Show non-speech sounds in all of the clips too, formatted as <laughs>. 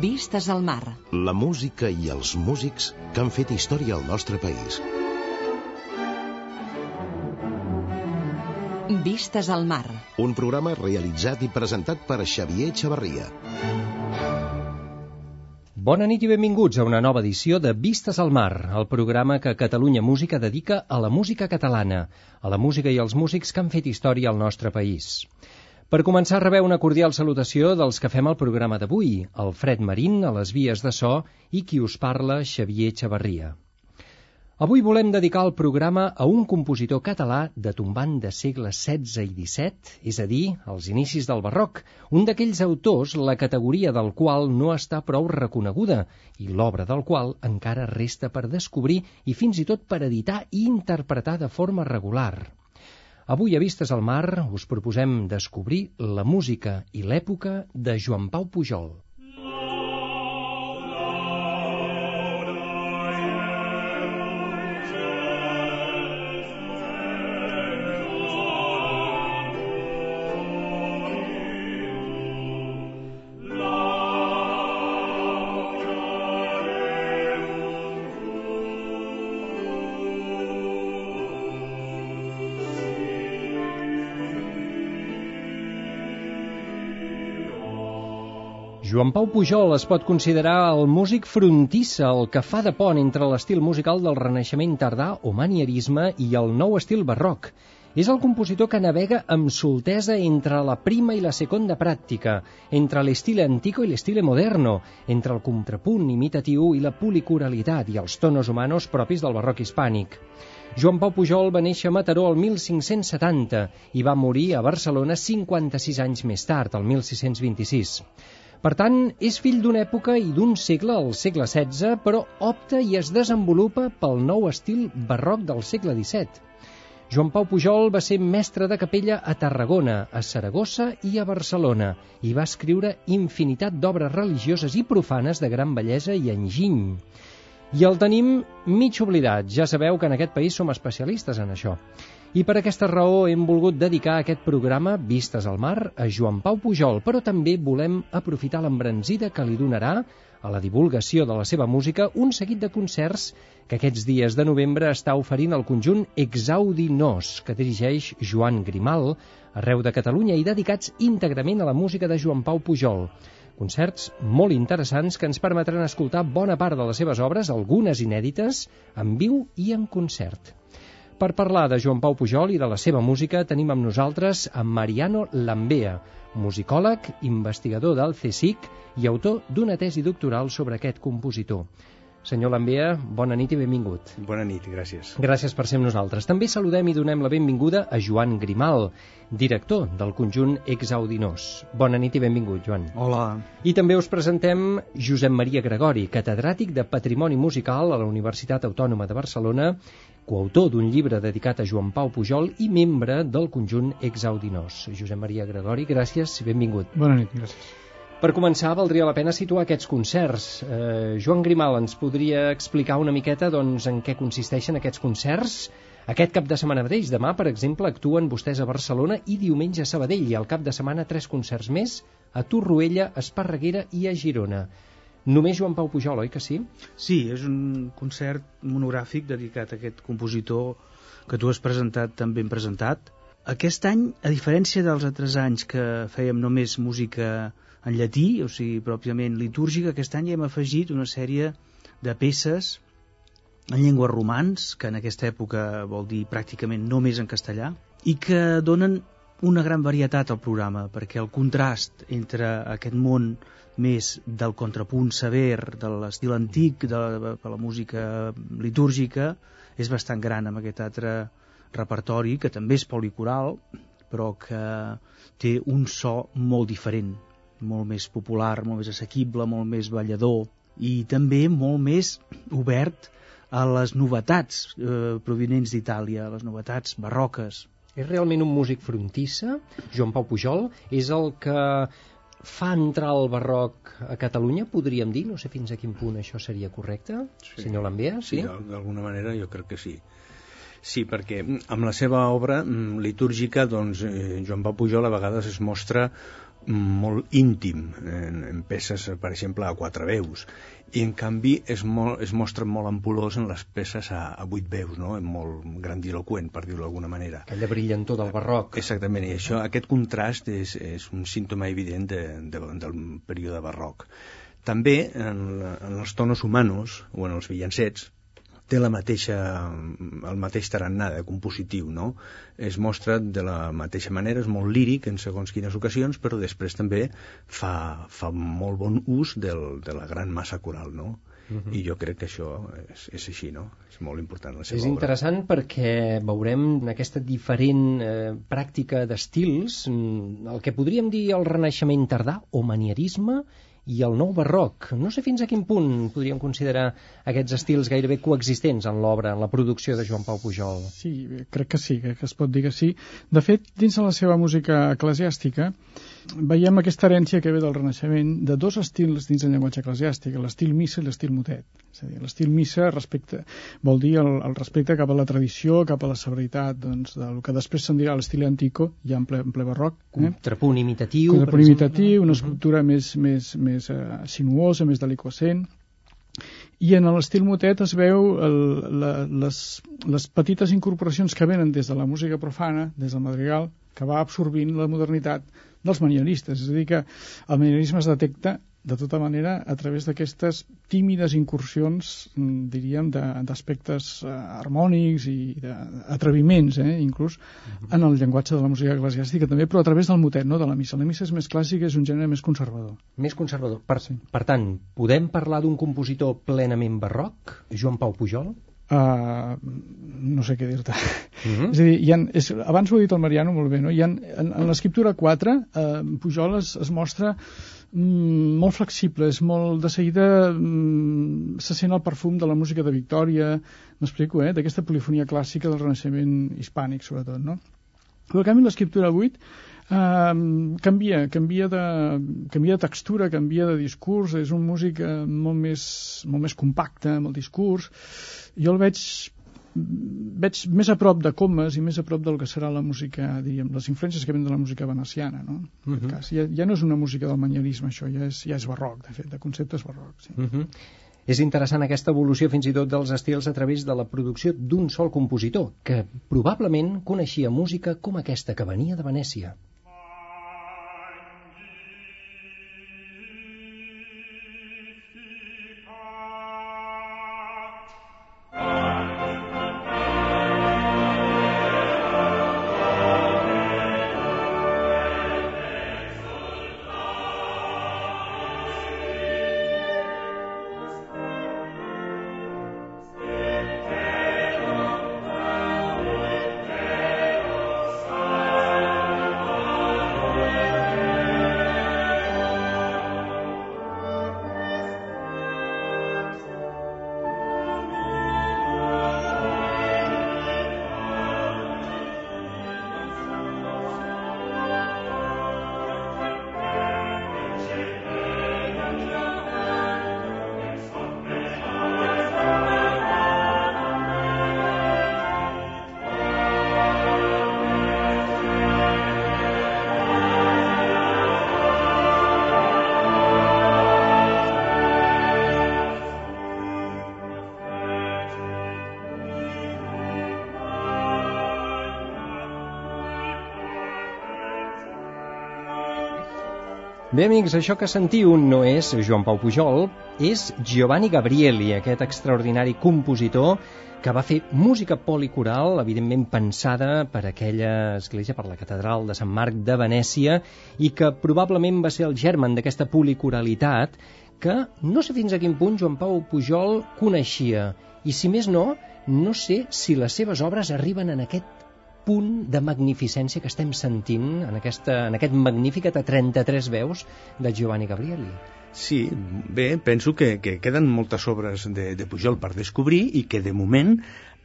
Vistes al mar. La música i els músics que han fet història al nostre país. Vistes al mar. Un programa realitzat i presentat per Xavier Xavarria. Bona nit i benvinguts a una nova edició de Vistes al Mar, el programa que Catalunya Música dedica a la música catalana, a la música i als músics que han fet història al nostre país. Per començar, rebeu una cordial salutació dels que fem el programa d'avui, el Fred Marín, a les vies de so, i qui us parla, Xavier Xavarria. Avui volem dedicar el programa a un compositor català de tombant de segles XVI i XVII, és a dir, als inicis del barroc, un d'aquells autors la categoria del qual no està prou reconeguda i l'obra del qual encara resta per descobrir i fins i tot per editar i interpretar de forma regular. Avui a Vistes al Mar us proposem descobrir la música i l'època de Joan Pau Pujol. Joan Pau Pujol es pot considerar el músic frontissa, el que fa de pont entre l'estil musical del Renaixement tardà o manierisme i el nou estil barroc. És el compositor que navega amb soltesa entre la prima i la seconda pràctica, entre l'estil antico i l'estil moderno, entre el contrapunt imitatiu i la policuralitat i els tonos humanos propis del barroc hispànic. Joan Pau Pujol va néixer a Mataró el 1570 i va morir a Barcelona 56 anys més tard, el 1626. Per tant, és fill d'una època i d'un segle, el segle XVI, però opta i es desenvolupa pel nou estil barroc del segle XVII. Joan Pau Pujol va ser mestre de capella a Tarragona, a Saragossa i a Barcelona i va escriure infinitat d'obres religioses i profanes de gran bellesa i enginy. I el tenim mig oblidat. Ja sabeu que en aquest país som especialistes en això. I per aquesta raó hem volgut dedicar aquest programa Vistes al Mar a Joan Pau Pujol, però també volem aprofitar l'embranzida que li donarà a la divulgació de la seva música un seguit de concerts que aquests dies de novembre està oferint el conjunt Exaudi Nos, que dirigeix Joan Grimal, arreu de Catalunya i dedicats íntegrament a la música de Joan Pau Pujol. Concerts molt interessants que ens permetran escoltar bona part de les seves obres, algunes inèdites, en viu i en concert. Per parlar de Joan Pau Pujol i de la seva música tenim amb nosaltres a Mariano Lambea, musicòleg, investigador del CSIC i autor d'una tesi doctoral sobre aquest compositor. Senyor Lambea, bona nit i benvingut. Bona nit, gràcies. Gràcies per ser amb nosaltres. També saludem i donem la benvinguda a Joan Grimal, director del conjunt Exaudinós. Bona nit i benvingut, Joan. Hola. I també us presentem Josep Maria Gregori, catedràtic de Patrimoni Musical a la Universitat Autònoma de Barcelona, coautor d'un llibre dedicat a Joan Pau Pujol i membre del conjunt Exaudinós. Josep Maria Gregori, gràcies i benvingut. Bona nit, gràcies. Per començar, valdria la pena situar aquests concerts. Eh, Joan Grimal, ens podria explicar una miqueta doncs, en què consisteixen aquests concerts? Aquest cap de setmana mateix, demà, per exemple, actuen vostès a Barcelona i diumenge a Sabadell, i al cap de setmana tres concerts més a Torroella, Esparreguera i a Girona. Només Joan Pau Pujol, oi que sí? Sí, és un concert monogràfic dedicat a aquest compositor que tu has presentat tan ben presentat. Aquest any, a diferència dels altres anys que fèiem només música en llatí, o sigui, pròpiament litúrgica, aquest any hem afegit una sèrie de peces en llengües romans, que en aquesta època vol dir pràcticament només en castellà, i que donen una gran varietat al programa, perquè el contrast entre aquest món més del contrapunt sever, de l'estil antic, de la, de la música litúrgica, és bastant gran amb aquest altre repertori, que també és policoral, però que té un so molt diferent molt més popular, molt més assequible, molt més ballador i també molt més obert a les novetats eh, provinents d'Itàlia, a les novetats barroques. És realment un músic frontissa, Joan Pau Pujol, és el que fa entrar el barroc a Catalunya, podríem dir? No sé fins a quin punt això seria correcte, sí. senyor Lambea, sí? Sí, d'alguna manera jo crec que sí. Sí, perquè amb la seva obra mm, litúrgica, doncs, eh, Joan Pau Pujol a vegades es mostra molt íntim en, en peces, per exemple, a quatre veus i en canvi es, molt, es mostra molt ampulós en les peces a, a vuit veus, no? molt grandiloquent, per dir-ho d'alguna manera. Aquella brillantor del barroc. Exactament, i això, aquest contrast és, és un símptoma evident de, de, del període barroc. També en, en els tonos humanos, o en els villancets, té la mateixa, el mateix tarannà de compositiu, no? Es mostra de la mateixa manera, és molt líric en segons quines ocasions, però després també fa, fa molt bon ús del, de la gran massa coral, no? Uh mhm. -huh. i jo crec que això és, és així, no? És molt important la seva És obra. interessant perquè veurem aquesta diferent eh, pràctica d'estils, mm, el que podríem dir el renaixement tardà o manierisme i el nou barroc. No sé fins a quin punt podríem considerar aquests estils gairebé coexistents en l'obra, en la producció de Joan Pau Pujol. Sí, crec que sí, crec que es pot dir que sí. De fet, dins de la seva música eclesiàstica, veiem aquesta herència que ve del Renaixement de dos estils dins del llenguatge eclesiàstic, l'estil missa i l'estil motet. És a dir, l'estil missa respecte, vol dir el, el respecte cap a la tradició, cap a la severitat, doncs, del que després se'n dirà l'estil antico, ja en ple, en ple barroc. Eh? Contrapunt imitatiu. Contrapunt imitatiu, una escultura uh -huh. més, més, més uh, sinuosa, més deliquescent i en l'estil motet es veu el, la, les, les petites incorporacions que venen des de la música profana, des del madrigal, que va absorbint la modernitat dels manieristes. És a dir, que el manierisme es detecta de tota manera a través d'aquestes tímides incursions, mm, diríem, d'aspectes uh, harmònics i d'atreviments, eh, inclús, uh mhm. -huh. en el llenguatge de la música eclesiàstica també, però a través del motet, no?, de la missa. La missa és més clàssica, és un gènere més conservador. Més conservador. Per, sí. per tant, podem parlar d'un compositor plenament barroc, Joan Pau Pujol? Uh, no sé què dir-te. Uh mhm. -huh. És a dir, ha, és, abans ho ha dit el Mariano molt bé, no? Hi ha, en, en l'escriptura 4, uh, Pujol es, es mostra mm, molt flexible, és molt, de seguida mm, se sent el perfum de la música de Victòria, m'explico, eh? d'aquesta polifonia clàssica del renaixement hispànic, sobretot, no? Però, en canvi, l'escriptura 8 Canvia, canvia de, canvia de textura, canvia de discurs, és un músic uh, molt, més, molt més compacte amb el discurs. Jo el veig veig més a prop de Comas i més a prop del que serà la música, diríem, les influències que ven de la música veneciana, no? En uh -huh. cas, ja, ja no és una música del manierisme, això, ja és, ja és barroc, de fet, de conceptes barrocs. Sí. Uh -huh. És interessant aquesta evolució fins i tot dels estils a través de la producció d'un sol compositor, que probablement coneixia música com aquesta que venia de Venècia. Bé, amics, això que sentiu no és Joan Pau Pujol, és Giovanni Gabrieli, aquest extraordinari compositor que va fer música policoral, evidentment pensada per aquella església, per la catedral de Sant Marc de Venècia, i que probablement va ser el germen d'aquesta policoralitat que no sé fins a quin punt Joan Pau Pujol coneixia. I si més no, no sé si les seves obres arriben en aquest punt de magnificència que estem sentint en, aquesta, en aquest magníficat a 33 veus de Giovanni Gabrieli. Sí, bé, penso que, que queden moltes obres de, de Pujol per descobrir i que de moment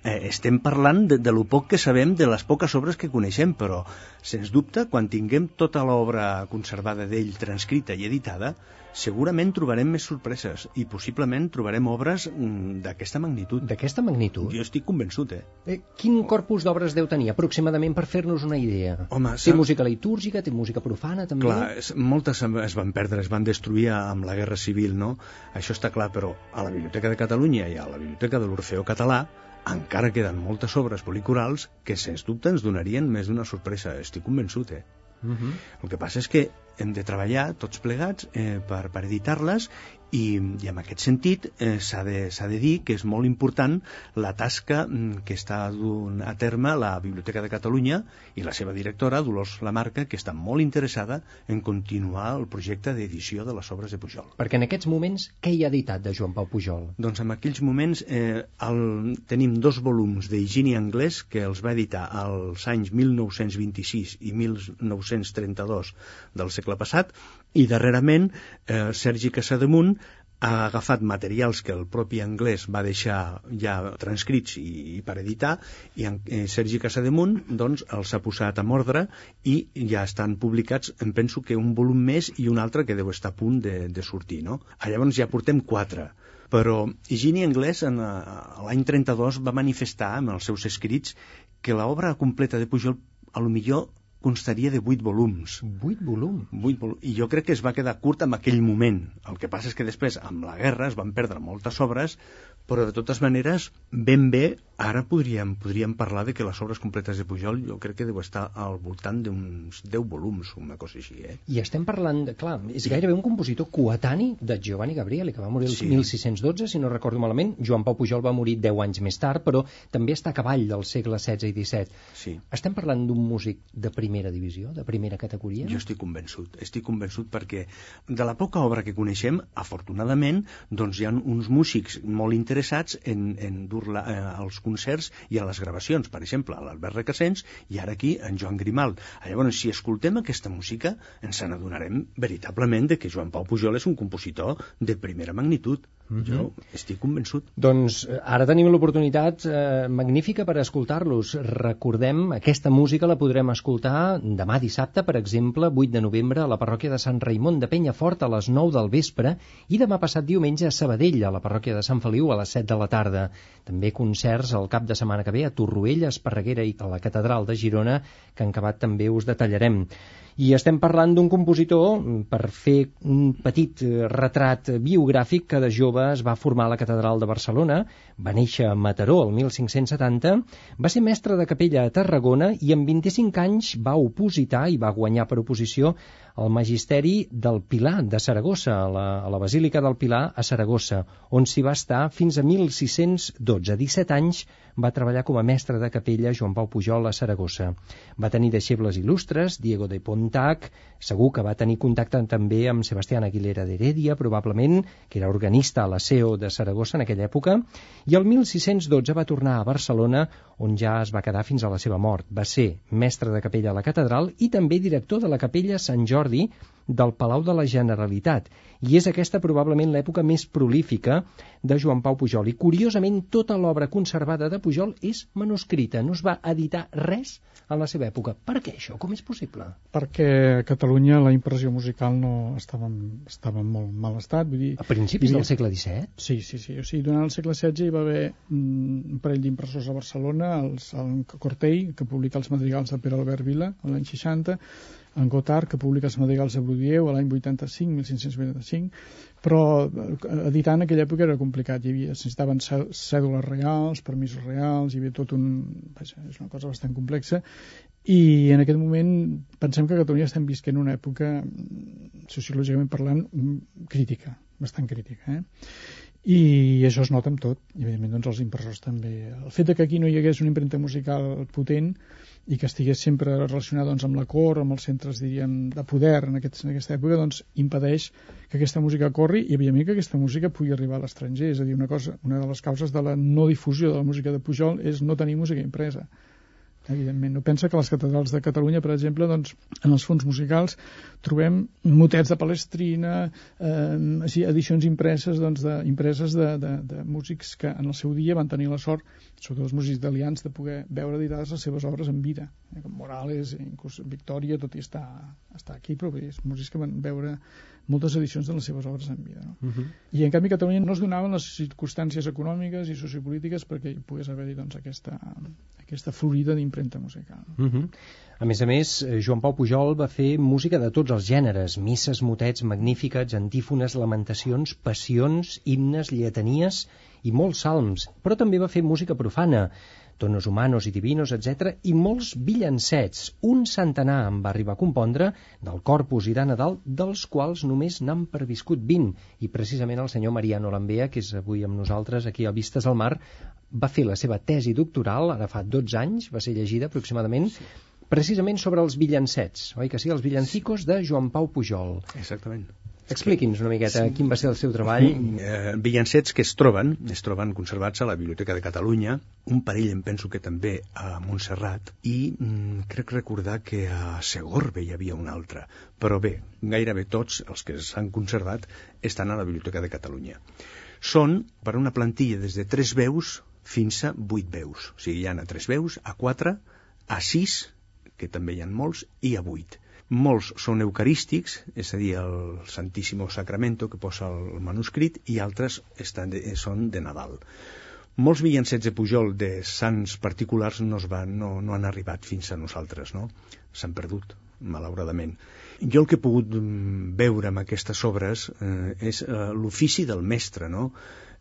eh, estem parlant de, de lo poc que sabem de les poques obres que coneixem, però, sens dubte, quan tinguem tota l'obra conservada d'ell, transcrita i editada, segurament trobarem més sorpreses i possiblement trobarem obres mm, d'aquesta magnitud. D'aquesta magnitud? Jo estic convençut, eh? eh quin corpus d'obres deu tenir, aproximadament, per fer-nos una idea? Home, té música litúrgica, té música profana, també? Clar, es, moltes es van perdre, es van destruir amb la Guerra Civil, no? Això està clar, però a la Biblioteca de Catalunya i a la Biblioteca de l'Orfeo Català encara queden moltes obres policorals que, sens dubte, ens donarien més d'una sorpresa. Estic convençut, eh? Uh mhm. -huh. El que passa és que hem de treballar tots plegats eh, per, per editar-les i, i en aquest sentit eh, s'ha de, de dir que és molt important la tasca mm, que està duent a terme la Biblioteca de Catalunya i la seva directora, Dolors Lamarca, que està molt interessada en continuar el projecte d'edició de les obres de Pujol. Perquè en aquests moments, què hi ha editat de Joan Pau Pujol? Doncs en aquells moments eh, el, tenim dos volums d'Higini anglès que els va editar als anys 1926 i 1932 del segle passat i darrerament eh, Sergi Casademunt ha agafat materials que el propi anglès va deixar ja transcrits i, i per editar i en, eh, Sergi Casademunt doncs, els ha posat en ordre i ja estan publicats, em penso que un volum més i un altre que deu estar a punt de, de sortir no? Ah, llavors ja portem quatre però Higini Anglès en, l'any 32 va manifestar en els seus escrits que l'obra completa de Pujol a lo millor constaria de 8 volums. 8 volums? 8 volums. I jo crec que es va quedar curt en aquell moment. El que passa és que després, amb la guerra, es van perdre moltes obres, però de totes maneres, ben bé, ara podríem, podríem parlar de que les obres completes de Pujol jo crec que deu estar al voltant d'uns 10 volums, una cosa així, eh? I estem parlant, de, clar, és gairebé un compositor coetani de Giovanni Gabrieli, que va morir el sí. 1612, si no recordo malament. Joan Pau Pujol va morir 10 anys més tard, però també està a cavall del segle XVI i XVII. Sí. Estem parlant d'un músic de primera divisió, de primera categoria? Jo estic convençut, estic convençut perquè de la poca obra que coneixem, afortunadament, doncs hi ha uns músics molt interessats en, en dur-la eh, als concerts i a les gravacions, per exemple, a l'Albert Recassens i ara aquí en Joan Grimald. Llavors, si escoltem aquesta música, ens n'adonarem veritablement de que Joan Pau Pujol és un compositor de primera magnitud. Mm -hmm. Jo estic convençut. Doncs eh, ara tenim l'oportunitat eh, magnífica per escoltar-los. Recordem, aquesta música la podrem escoltar demà dissabte, per exemple, 8 de novembre, a la parròquia de Sant Raimon de Penyafort a les 9 del vespre i demà passat diumenge a Sabadell, a la parròquia de Sant Feliu, a les 7 de la tarda. També concerts el cap de setmana que ve a Torroella, Esparreguera i a la Catedral de Girona, que en acabat també us detallarem. I estem parlant d'un compositor, per fer un petit eh, retrat biogràfic, que de jove es va formar a la Catedral de Barcelona, va néixer a Mataró el 1570, va ser mestre de capella a Tarragona i amb 25 anys va opositar i va guanyar per oposició el magisteri del Pilar de Saragossa, a la, a la Basílica del Pilar a Saragossa, on s'hi va estar fins a 1612. 17 anys va treballar com a mestre de capella Joan Pau Pujol a Saragossa. Va tenir deixebles il·lustres, Diego de Pontac, segur que va tenir contacte també amb Sebastián Aguilera d'Heredia, probablement, que era organista a la SEO de Saragossa en aquella època, i el 1612 va tornar a Barcelona, on ja es va quedar fins a la seva mort. Va ser mestre de capella a la catedral i també director de la capella Sant Jordi del Palau de la Generalitat i és aquesta probablement l'època més prolífica de Joan Pau Pujol. I curiosament tota l'obra conservada de Pujol és manuscrita, no es va editar res en la seva època. Per què això? Com és possible? Perquè a Catalunya la impressió musical no estava, estava en molt mal estat. Vull dir, a principis havia... del segle XVII? Sí, sí, sí. O sigui, durant el segle XVI hi va haver mm, un parell d'impressors a Barcelona, els, el Cortell, que publica els madrigals de Pere Albert Vila, l'any 60, en Gotard, que publica els madrigals de Brudieu a l'any 85, 1585, però eh, editar en aquella època era complicat, hi havia, necessitaven cèdules reals, permisos reals, hi havia tot un... Vaja, és una cosa bastant complexa, i en aquest moment pensem que a Catalunya estem visquent una època, sociològicament parlant, crítica, bastant crítica, eh? i això es nota amb tot, i evidentment doncs, els impressors també. El fet que aquí no hi hagués una impremta musical potent i que estigués sempre relacionat doncs, amb la cor, amb els centres, diríem, de poder en, aquest, en aquesta època, doncs impedeix que aquesta música corri i, evidentment, que aquesta música pugui arribar a l'estranger. És a dir, una, cosa, una de les causes de la no difusió de la música de Pujol és no tenir música impresa. Evidentment. No pensa que les catedrals de Catalunya, per exemple, doncs, en els fons musicals trobem motets de palestrina, eh, així, edicions impreses, doncs, de, impreses de, de, de músics que en el seu dia van tenir la sort, sobretot els músics italians, de poder veure editades les seves obres en vida. Eh, com Morales, inclús Victoria, tot i estar, estar aquí, però és músics que van veure moltes edicions de les seves obres en vida. No? Uh -huh. I en canvi a Catalunya no es donaven les circumstàncies econòmiques i sociopolítiques perquè hi pogués haver-hi doncs, aquesta, aquesta florida d'impremta musical. Uh -huh. A més a més, eh, Joan Pau Pujol va fer música de tots els gèneres, misses, motets, magnífiques, antífones, lamentacions, passions, himnes, lletanies i molts salms, però també va fer música profana, tonos humanos i divinos, etc., i molts villancets. Un centenar en va arribar a compondre del Corpus i de Nadal, dels quals només n'han perviscut 20. I precisament el senyor Mariano Lambea, que és avui amb nosaltres aquí a Vistes al Mar, va fer la seva tesi doctoral, ara fa 12 anys, va ser llegida aproximadament, sí. precisament sobre els villancets, oi que sí? Els villancicos de Joan Pau Pujol. Exactament. Expliqui'ns una miqueta sí. quin va ser el seu treball. Eh, villancets que es troben, es troben conservats a la Biblioteca de Catalunya, un parell em penso que també a Montserrat, i mm, crec recordar que a Segorbe hi havia un altre. Però bé, gairebé tots els que s'han conservat estan a la Biblioteca de Catalunya. Són per una plantilla des de 3 veus fins a 8 veus. O sigui, hi ha a 3 veus, a 4, a 6, que també hi ha molts, i a 8 molts són eucarístics, és a dir, el Santíssimo Sacramento que posa el manuscrit, i altres estan de, són de Nadal. Molts villancets de Pujol de sants particulars no, es van, no, no han arribat fins a nosaltres, no? S'han perdut, malauradament. Jo el que he pogut mm, veure amb aquestes obres eh, és eh, l'ofici del mestre, no?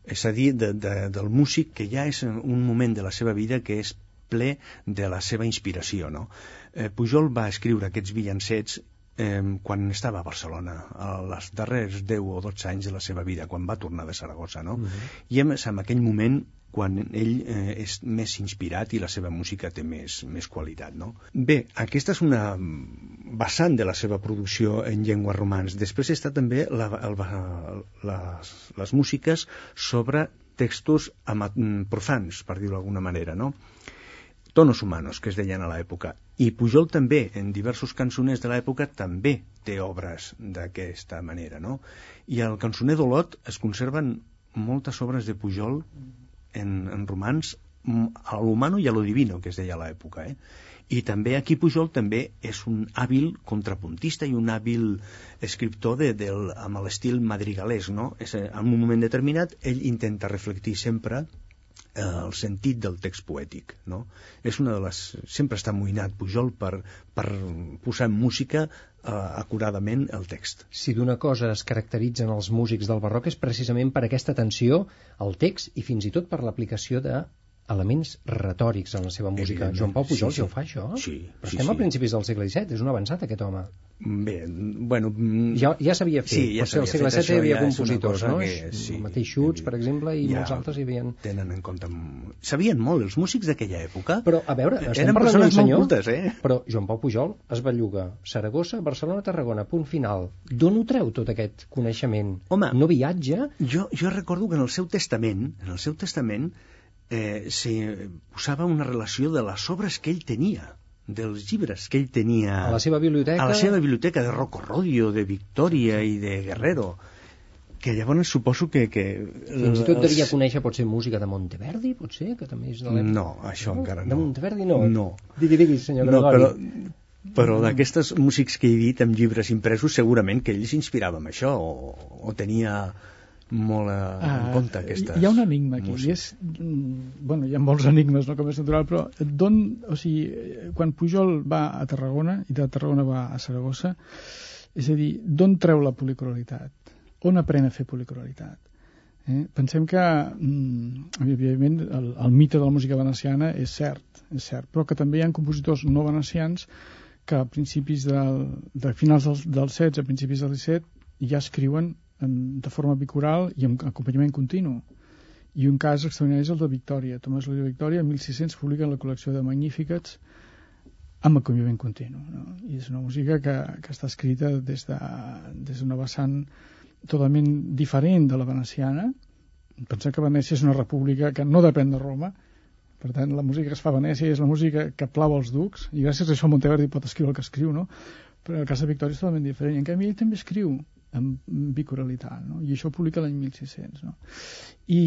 És a dir, de, de, del músic que ja és un moment de la seva vida que és ple de la seva inspiració. No? Eh, Pujol va escriure aquests villancets eh, quan estava a Barcelona, als darrers 10 o 12 anys de la seva vida, quan va tornar de Saragossa. No? Uh mhm. -huh. I és en aquell moment quan ell eh, és més inspirat i la seva música té més, més qualitat. No? Bé, aquesta és una vessant de la seva producció en llengua romans. Després està també la, el, les, les músiques sobre textos profans, per dir-ho d'alguna manera. No? tonos humanos, que es deien a l'època. I Pujol també, en diversos cançoners de l'època, també té obres d'aquesta manera, no? I al cançoner d'Olot es conserven moltes obres de Pujol en, en romans a l'humano i a lo divino, que es deia a l'època, eh? I també aquí Pujol també és un hàbil contrapuntista i un hàbil escriptor de, del, amb l'estil madrigalès, no? És, en un moment determinat ell intenta reflectir sempre Eh, el sentit del text poètic no? és una de les... sempre està amoïnat Pujol per, per posar en música eh, acuradament el text si d'una cosa es caracteritzen els músics del barroc és precisament per aquesta atenció al text i fins i tot per l'aplicació de elements retòrics en la seva música. Joan Pau Pujol sí, sí. ja ho fa, això? Sí. Però estem sí, sí. a principis del segle XVII, és un avançat, aquest home. Bé, bueno... Mm, ja, ja s'havia fet. Sí, ja Potser al segle XVII hi havia ja compositors, no? Que, sí, el mateix Schutz, per exemple, i ja molts altres hi havia... Tenen en compte... Sabien molt, els músics d'aquella època. Però, a veure, estem Eren parlant d'un senyor... Cultes, eh? Però Joan Pau Pujol es belluga Saragossa, Barcelona, Tarragona, punt final. D'on ho treu tot aquest coneixement? Home, no viatja? Jo, jo recordo que en el seu testament, en el seu testament, eh, se posava una relació de les obres que ell tenia dels llibres que ell tenia a la seva biblioteca, a la seva biblioteca de Rocco Rodio, de Victoria i de Guerrero que llavors suposo que... que Fins i tot els... devia conèixer potser música de Monteverdi, potser, que també és de l'època. No, això no? encara no. De Monteverdi no? No. Digui, digui, senyor no, però, però d'aquestes músics que he dit amb llibres impresos segurament que ell s'inspirava en això o, o tenia molt a, ah, en compte aquestes hi ha un enigma aquí i és, mm, bueno, hi ha molts enigmes no, com és natural però don, o sigui, quan Pujol va a Tarragona i de Tarragona va a Saragossa és a dir, d'on treu la policoloritat on aprèn a fer policoloritat eh? pensem que mm, evidentment el, el mite de la música veneciana és cert, és cert però que també hi ha compositors no venecians que a principis del, de finals del, del 16 a principis del 17 ja escriuen en, de forma bicural i amb acompanyament continu. I un cas extraordinari és el de Victòria. Tomàs Lória Victòria, en 1600, publica la col·lecció de Magnífiques amb acompanyament continu. No? I és una música que, que està escrita des d'una de, des vessant totalment diferent de la veneciana. Pensem que Venècia és una república que no depèn de Roma, Per tant, la música que es fa a Venècia és la música que plau als ducs, i gràcies a això Monteverdi pot escriure el que escriu, no? Però el cas de Victòria és totalment diferent. I en canvi, ell també escriu amb bicoralitat, no? I això ho publica l'any 1600, no? I...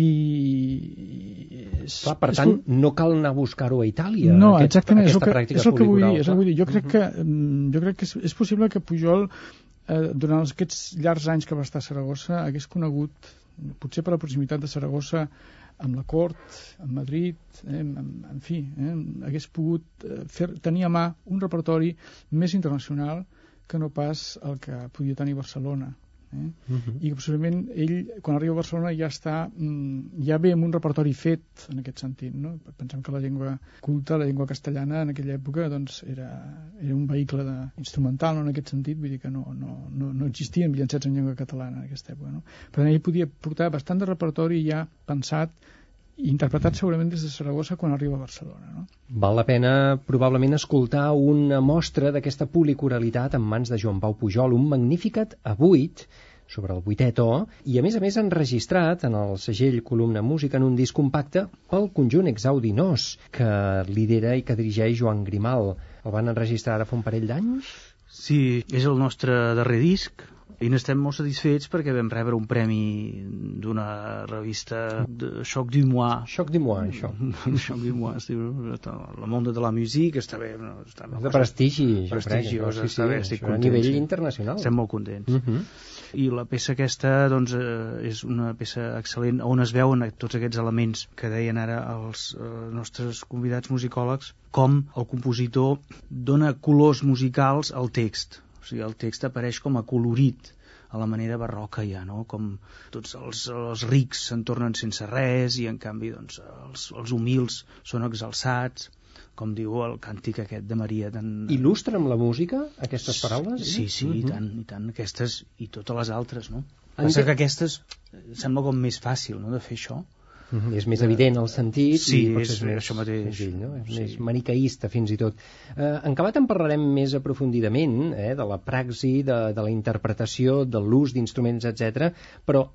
És, Clar, per tant, és... no cal anar a buscar-ho a Itàlia, no, aquest, exactament, aquesta és que, pràctica és el que vull dir, és el que vull dir. Jo crec uh que, mm, jo crec que és, és possible que Pujol, eh, durant aquests llargs anys que va estar a Saragossa, hagués conegut, potser per la proximitat de Saragossa, amb la cort, amb Madrid, eh, en, en fi, eh, hagués pogut eh, fer, tenir a mà un repertori més internacional que no pas el que podia tenir Barcelona. Eh? Uh -huh. I possiblement ell, quan arriba a Barcelona, ja està mm, ja ve amb un repertori fet en aquest sentit. No? Pensem que la llengua culta, la llengua castellana, en aquella època doncs, era, era un vehicle de, instrumental no? en aquest sentit, vull dir que no, no, no, no existien villancets en llengua catalana en aquesta època. No? Per tant, ell podia portar bastant de repertori ja pensat interpretat segurament des de Saragossa quan arriba a Barcelona. No? Val la pena probablement escoltar una mostra d'aquesta policoralitat en mans de Joan Pau Pujol, un Magnificat a 8, sobre el vuitè to, i a més a més enregistrat en el segell Columna Música en un disc compacte pel conjunt Exaudinós, que lidera i que dirigeix Joan Grimal. El van enregistrar ara fa un parell d'anys? Sí, és el nostre darrer disc, i n'estem molt satisfets perquè vam rebre un premi d'una revista de Choc du Mois. Choc du Mois, això. <laughs> Choc du Mois, es diu Le Monde de la Musique, està bé. No, està de prestigi, jo prestigi, crec. Sí, està bé, estic content. A nivell sí. internacional. Estem molt contents. Uh -huh. I la peça aquesta doncs, eh, és una peça excel·lent on es veuen tots aquests elements que deien ara els eh, nostres convidats musicòlegs com el compositor dona colors musicals al text o sigui, el text apareix com a colorit a la manera barroca ja, no? Com tots els, els rics se'n tornen sense res i en canvi doncs, els, els humils són exalçats com diu el càntic aquest de Maria. Tan... Il·lustra amb la música aquestes paraules? Sí, sí, mm -hmm. i tant, i tant. Aquestes i totes les altres, no? Passa que aquestes sembla com més fàcil, no?, de fer això. Mm -hmm. És més evident el sentit sí, i és, és més això mateix. senzill, no? És sí. més manicaïsta fins i tot. Eh, en acabat en parlarem més aprofundidament eh, de la praxi, de, de la interpretació, de l'ús d'instruments, etc. però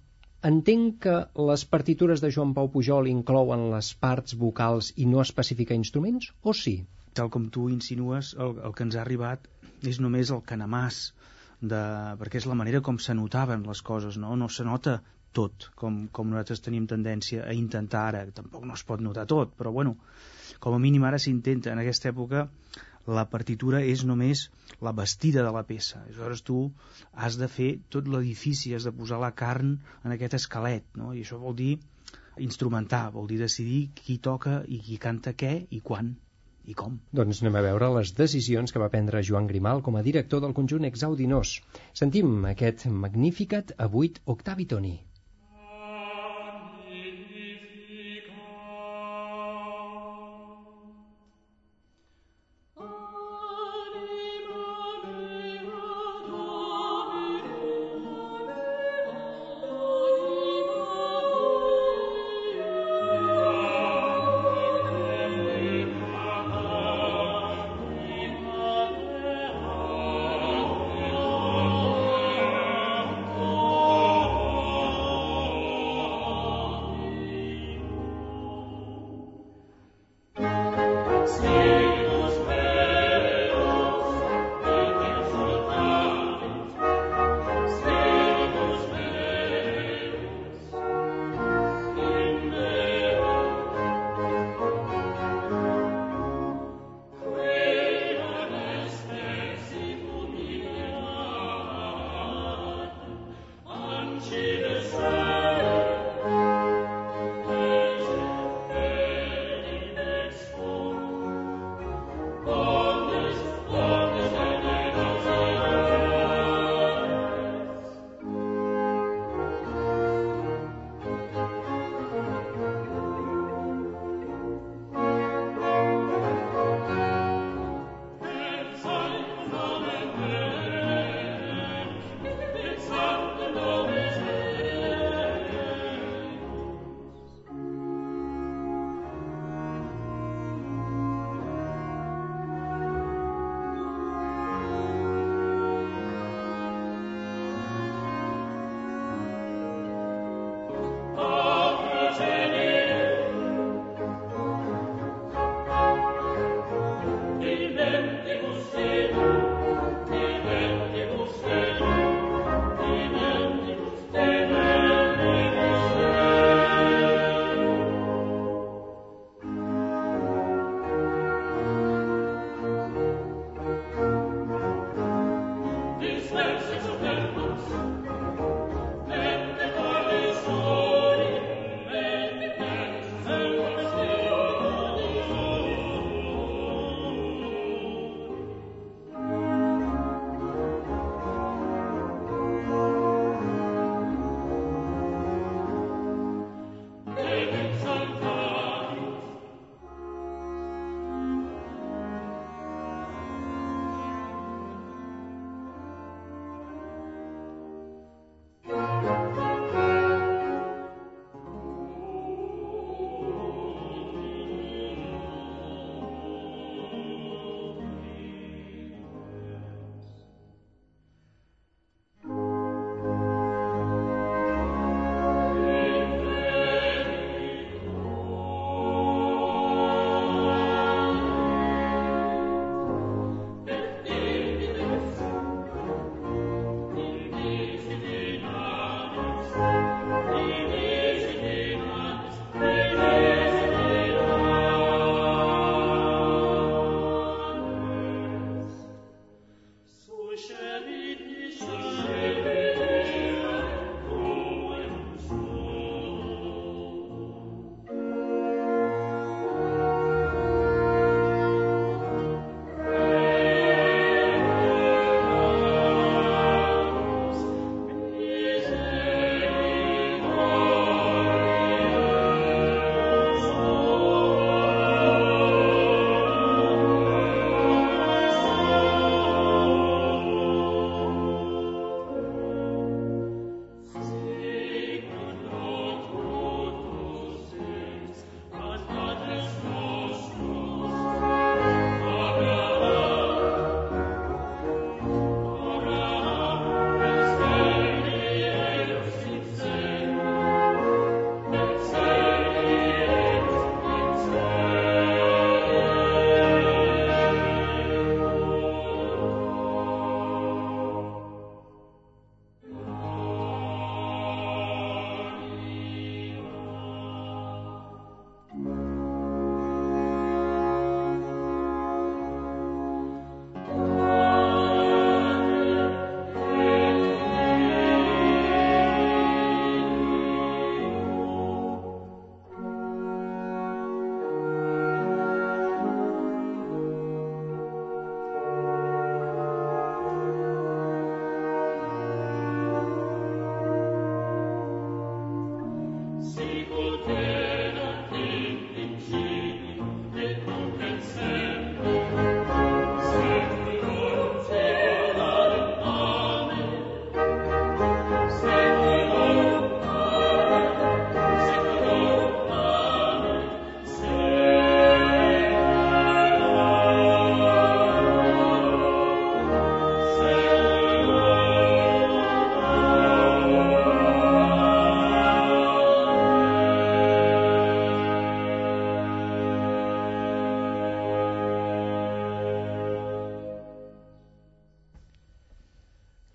entenc que les partitures de Joan Pau Pujol inclouen les parts vocals i no especifica instruments, o sí? Tal com tu insinues, el, el que ens ha arribat és només el canamàs de, perquè és la manera com s'anotaven les coses, no? No se nota tot, com, com nosaltres tenim tendència a intentar ara. Tampoc no es pot notar tot, però bueno, com a mínim ara s'intenta. En aquesta època la partitura és només la vestida de la peça. Aleshores tu has de fer tot l'edifici, has de posar la carn en aquest esquelet, no? i això vol dir instrumentar, vol dir decidir qui toca i qui canta què i quan i com. Doncs anem a veure les decisions que va prendre Joan Grimal com a director del conjunt Exaudinós. Sentim aquest Magnificat a 8 octavitoni.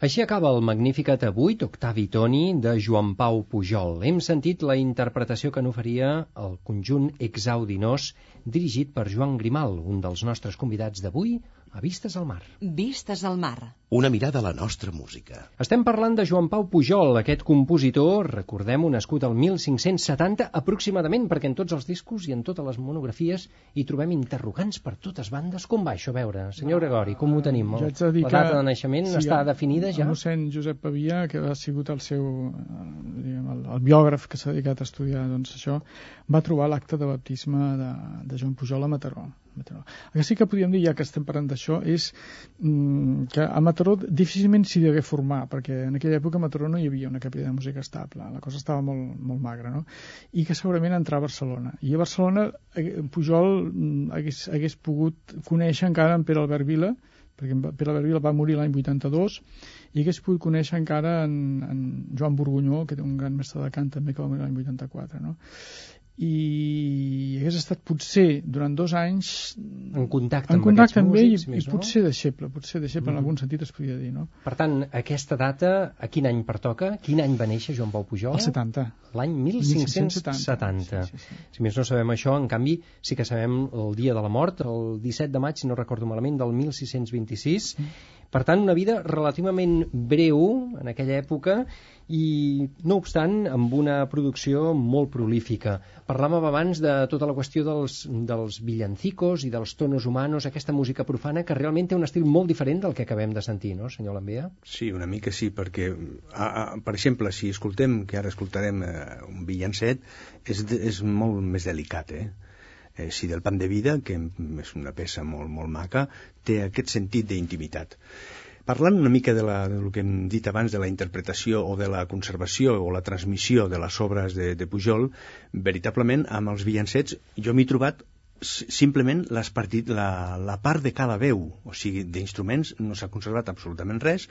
Així acaba el Magnificat avui, Octavi Toni, de Joan Pau Pujol. Hem sentit la interpretació que n'oferia el conjunt Exaudinós, dirigit per Joan Grimal, un dels nostres convidats d'avui, a Vistes al Mar. Vistes al Mar. Una mirada a la nostra música. Estem parlant de Joan Pau Pujol, aquest compositor, recordem-ho, nascut al 1570 aproximadament, perquè en tots els discos i en totes les monografies hi trobem interrogants per totes bandes. Com va això, a veure, senyor Gregori, com ho tenim? Dir la que- data de naixement sí, està definida ja? El mossèn Josep Pavia, que ha sigut el seu, diguem, el, el biògraf que s'ha dedicat a estudiar doncs, això, va trobar l'acte de baptisme de, de Joan Pujol a Mataró. Mataró. El que sí que podríem dir, ja que estem parlant d'això, és mm, que a Mataró difícilment s'hi degué formar, perquè en aquella època a Mataró no hi havia una capella de música estable, la cosa estava molt, molt magra, no? I que segurament entrar a Barcelona. I a Barcelona eh, Pujol mm, hagués, hagués pogut conèixer encara en Pere Albert Vila, perquè Pere Vila va morir l'any 82, i hagués pogut conèixer encara en, en Joan Borgunyó, que té un gran mestre de cant també que va morir l'any 84, no? I hagués estat potser durant dos anys En contacte en amb contacte aquests amb ell músics, i, més, i no? potser deixeble, potser deixeble Mhm. en algun sentit es podria dir, no? Per tant, aquesta data, a quin any pertoca? Quin any va néixer Joan Pau Pujol? El 70. L'any 1570. Sí, sí, sí. Si més no sabem això, en canvi, sí que sabem el dia de la mort, el 17 de maig, si no recordo malament, del 1626. Per tant, una vida relativament breu en aquella època i, no obstant, amb una producció molt prolífica. Parlàvem abans de tota la qüestió dels, dels villancicos i dels tonos humanos, aquesta música profana que realment té un estil molt diferent del que acabem de sentir, no, senyor Lambea? Sí, una mica sí, perquè, a, a, per exemple, si escoltem, que ara escoltarem eh, un villancet, és, és molt més delicat, eh? Eh? Si del pan de vida, que és una peça molt, molt maca, té aquest sentit d'intimitat. Parlant una mica de, la, de lo que hem dit abans de la interpretació o de la conservació o la transmissió de les obres de, de Pujol, veritablement amb els villancets jo m'he trobat si- simplement les partit, la, la part de cada veu, o sigui, d'instruments no s'ha conservat absolutament res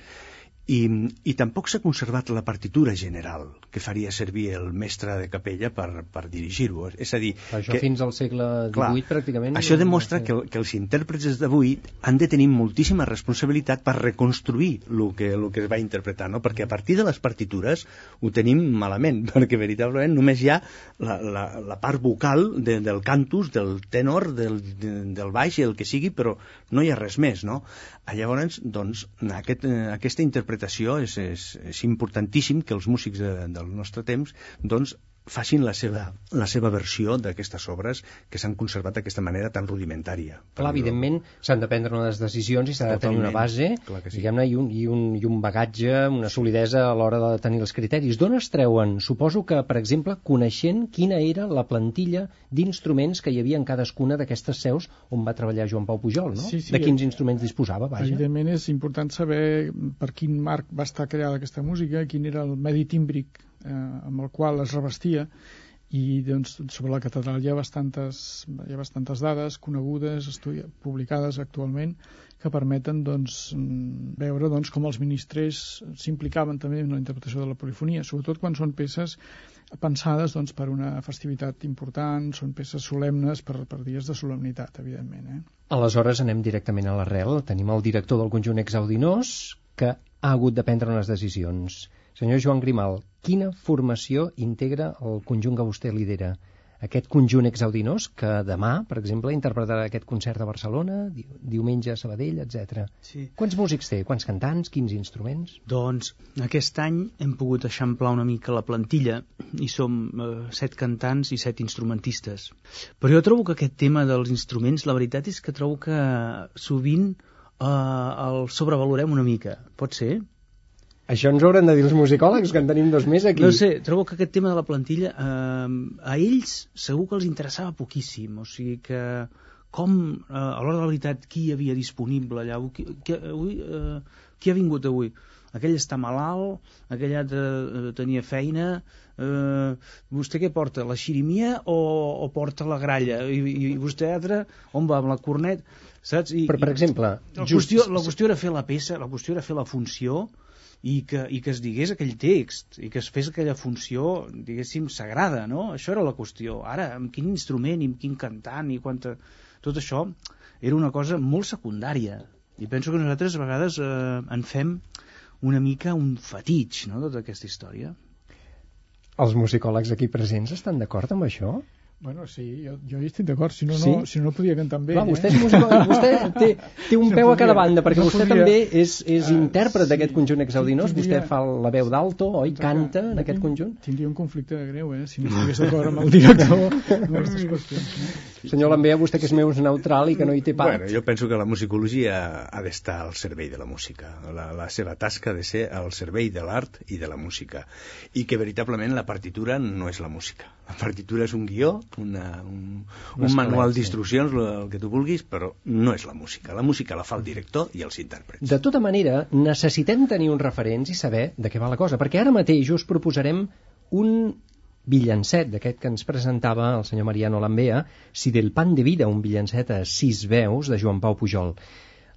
i, i tampoc s'ha conservat la partitura general que faria servir el mestre de capella per, per dirigir-ho. És a dir, Això que, fins al segle XVIII, clar, pràcticament... això no- demostra que, que els intèrprets d'avui han de tenir moltíssima responsabilitat per reconstruir el que, el que es va interpretar, no? perquè a partir de les partitures ho tenim malament, <laughs> perquè veritablement només hi ha la, la, la part vocal de, del cantus, del tenor, del, de, del baix i el que sigui, però no hi ha res més. No? Ah, Llavors, doncs, aquest, eh, aquesta interpretació és, és, és importantíssim que els músics de, del nostre temps doncs, facin la seva, la seva versió d'aquestes obres que s'han conservat d'aquesta manera tan rudimentària. Clar, evidentment s'han de prendre unes decisions i s'ha de tenir una base, sí. diguem-ne, i, un, i, un, i un bagatge, una solidesa a l'hora de tenir els criteris. D'on es treuen? Suposo que, per exemple, coneixent quina era la plantilla d'instruments que hi havia en cadascuna d'aquestes seus on va treballar Joan Pau Pujol, no? Sí, sí, de quins eh, instruments disposava, vaja. Evidentment és important saber per quin marc va estar creada aquesta música, quin era el medi tímbric eh, amb el qual es revestia i doncs, sobre la catedral hi ha bastantes, hi ha bastantes dades conegudes, publicades actualment que permeten doncs, mm, veure doncs, com els ministres s'implicaven també en la interpretació de la polifonia, sobretot quan són peces pensades doncs, per una festivitat important, són peces solemnes per, per dies de solemnitat, evidentment. Eh? Aleshores anem directament a l'arrel. Tenim el director del conjunt exaudinós que ha hagut de prendre unes decisions. Senyor Joan Grimal, quina formació integra el conjunt que vostè lidera? Aquest conjunt exaudinós que demà, per exemple, interpretarà aquest concert a Barcelona, di diumenge a Sabadell, etc. Sí. Quants músics té? Quants cantants? Quins instruments? Doncs aquest any hem pogut eixamplar una mica la plantilla i som eh, set cantants i set instrumentistes. Però jo trobo que aquest tema dels instruments, la veritat és que trobo que sovint eh, el sobrevalorem una mica. Pot ser? Això ens ho hauran de dir els musicòlegs, que en tenim dos més aquí. No sé, trobo que aquest tema de la plantilla eh, a ells segur que els interessava poquíssim, o sigui que com, eh, a l'hora de la veritat, qui hi havia disponible allà, qui, qui, avui, eh, qui ha vingut avui? Aquell està malalt, aquell altre eh, tenia feina, eh, vostè què porta, la xirimia o, o porta la gralla? I, i vostè altre, on va, amb la cornet? Saps? I, Per, per exemple, la qüestió, la qüestió era fer la peça, la qüestió era fer la funció i que, i que es digués aquell text i que es fes aquella funció, diguéssim, sagrada, no? Això era la qüestió. Ara, amb quin instrument, i amb quin cantant, i quanta... Tot això era una cosa molt secundària. I penso que nosaltres a vegades eh, en fem una mica un fatig, no?, tota aquesta història. Els musicòlegs aquí presents estan d'acord amb això? Bueno, sí, jo, jo hi estic d'acord, si no, Sí? no, si no, no podia cantar amb ell. Clar, eh? vostè, és musicòleg, <laughs> vostè té, té un No peu a cada podia- banda, perquè no vostè podia- també és, és Ah, intèrpret sí. d'aquest conjunt exaudinós, vostè fa la veu d'alto, oi? Canta en aquest conjunt. Tindria un conflicte greu, eh? Si no <laughs> estigués d'acord amb el director amb aquestes <laughs> qüestions. No? Senyor Lambea, vostè que és més neutral i que no hi té part. Bueno, jo penso que la musicologia ha d'estar al servei de la música. La, la seva tasca ha de ser al servei de l'art i de la música. I que veritablement la partitura no és la música. La partitura és un guió, una, un, Un manual d'instruccions, el que tu vulguis, però no és la música. La música la fa el director i els intèrprets. De tota manera, necessitem tenir uns referents i saber de què va la cosa, perquè ara mateix us proposarem un villancet d'aquest que ens presentava el senyor Mariano Lambea, Si del pan de vida, un villancet a sis veus de Joan Pau Pujol.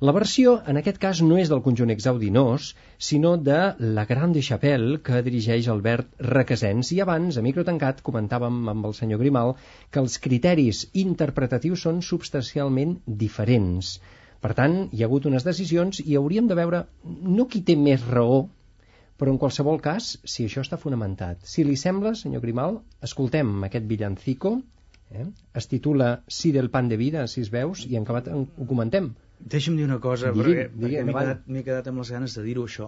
La versió, en aquest cas, no és del conjunt exaudinós, sinó de La Grande Chapelle, que dirigeix Albert Requesens. I abans, a micro tancat, comentàvem amb el senyor Grimal que els criteris interpretatius són substancialment diferents. Per tant, hi ha hagut unes decisions i hauríem de veure no qui té més raó, però en qualsevol cas, si això està fonamentat. Si li sembla, senyor Grimal, escoltem aquest villancico, eh? es titula Si del pan de vida, sis veus, i en acabat ho comentem. Deixa'm dir una cosa, Digui, perquè, m'he quedat, quedat amb les ganes de dir-ho això.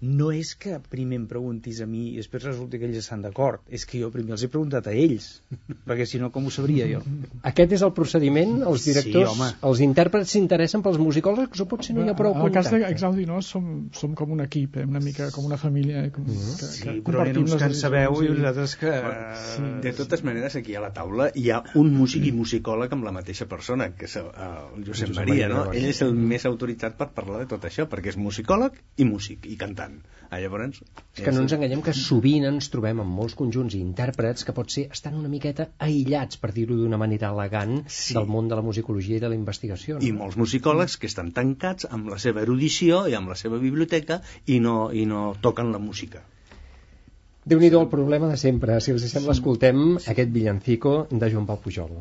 No és que primer em preguntis a mi i després resulta que ells estan d'acord, és que jo primer els he preguntat a ells, <laughs> perquè si no com ho sabria jo? Aquest és el procediment, els Sí, directors, home. els intèrprets s'interessen pels musicòlegs o potser no hi ha prou En el cas contacte? d'Exaudinós som, som com un equip, eh? una mica com una família. Eh? Com, que, Mm-hmm. Sí, que però n'hi ha compartim uns que en sabeu i vosaltres que... Sí. De totes maneres, aquí a la taula hi ha un músic i musicòleg amb la mateixa persona, que és el, el Josep Josep Maria, Maria no? Ell és el més autoritzat per parlar de tot això, perquè és musicòleg i músic, i cantant. Ah, llavors... És que no ens enganyem que sovint ens trobem amb molts conjunts i intèrprets que potser estan una miqueta aïllats, per dir-ho d'una manera elegant, Sí. del món de la musicologia i de la investigació. No? I molts musicòlegs que estan tancats amb la seva erudició i amb la seva biblioteca i no, i no toquen la música. Déu-n'hi-do el problema de sempre. Si els sembla, escoltem aquest villancico de Joan Pau Pujol.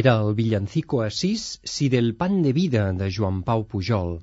Era el villancico Asís si del pan de vida de Joan Pau Pujol.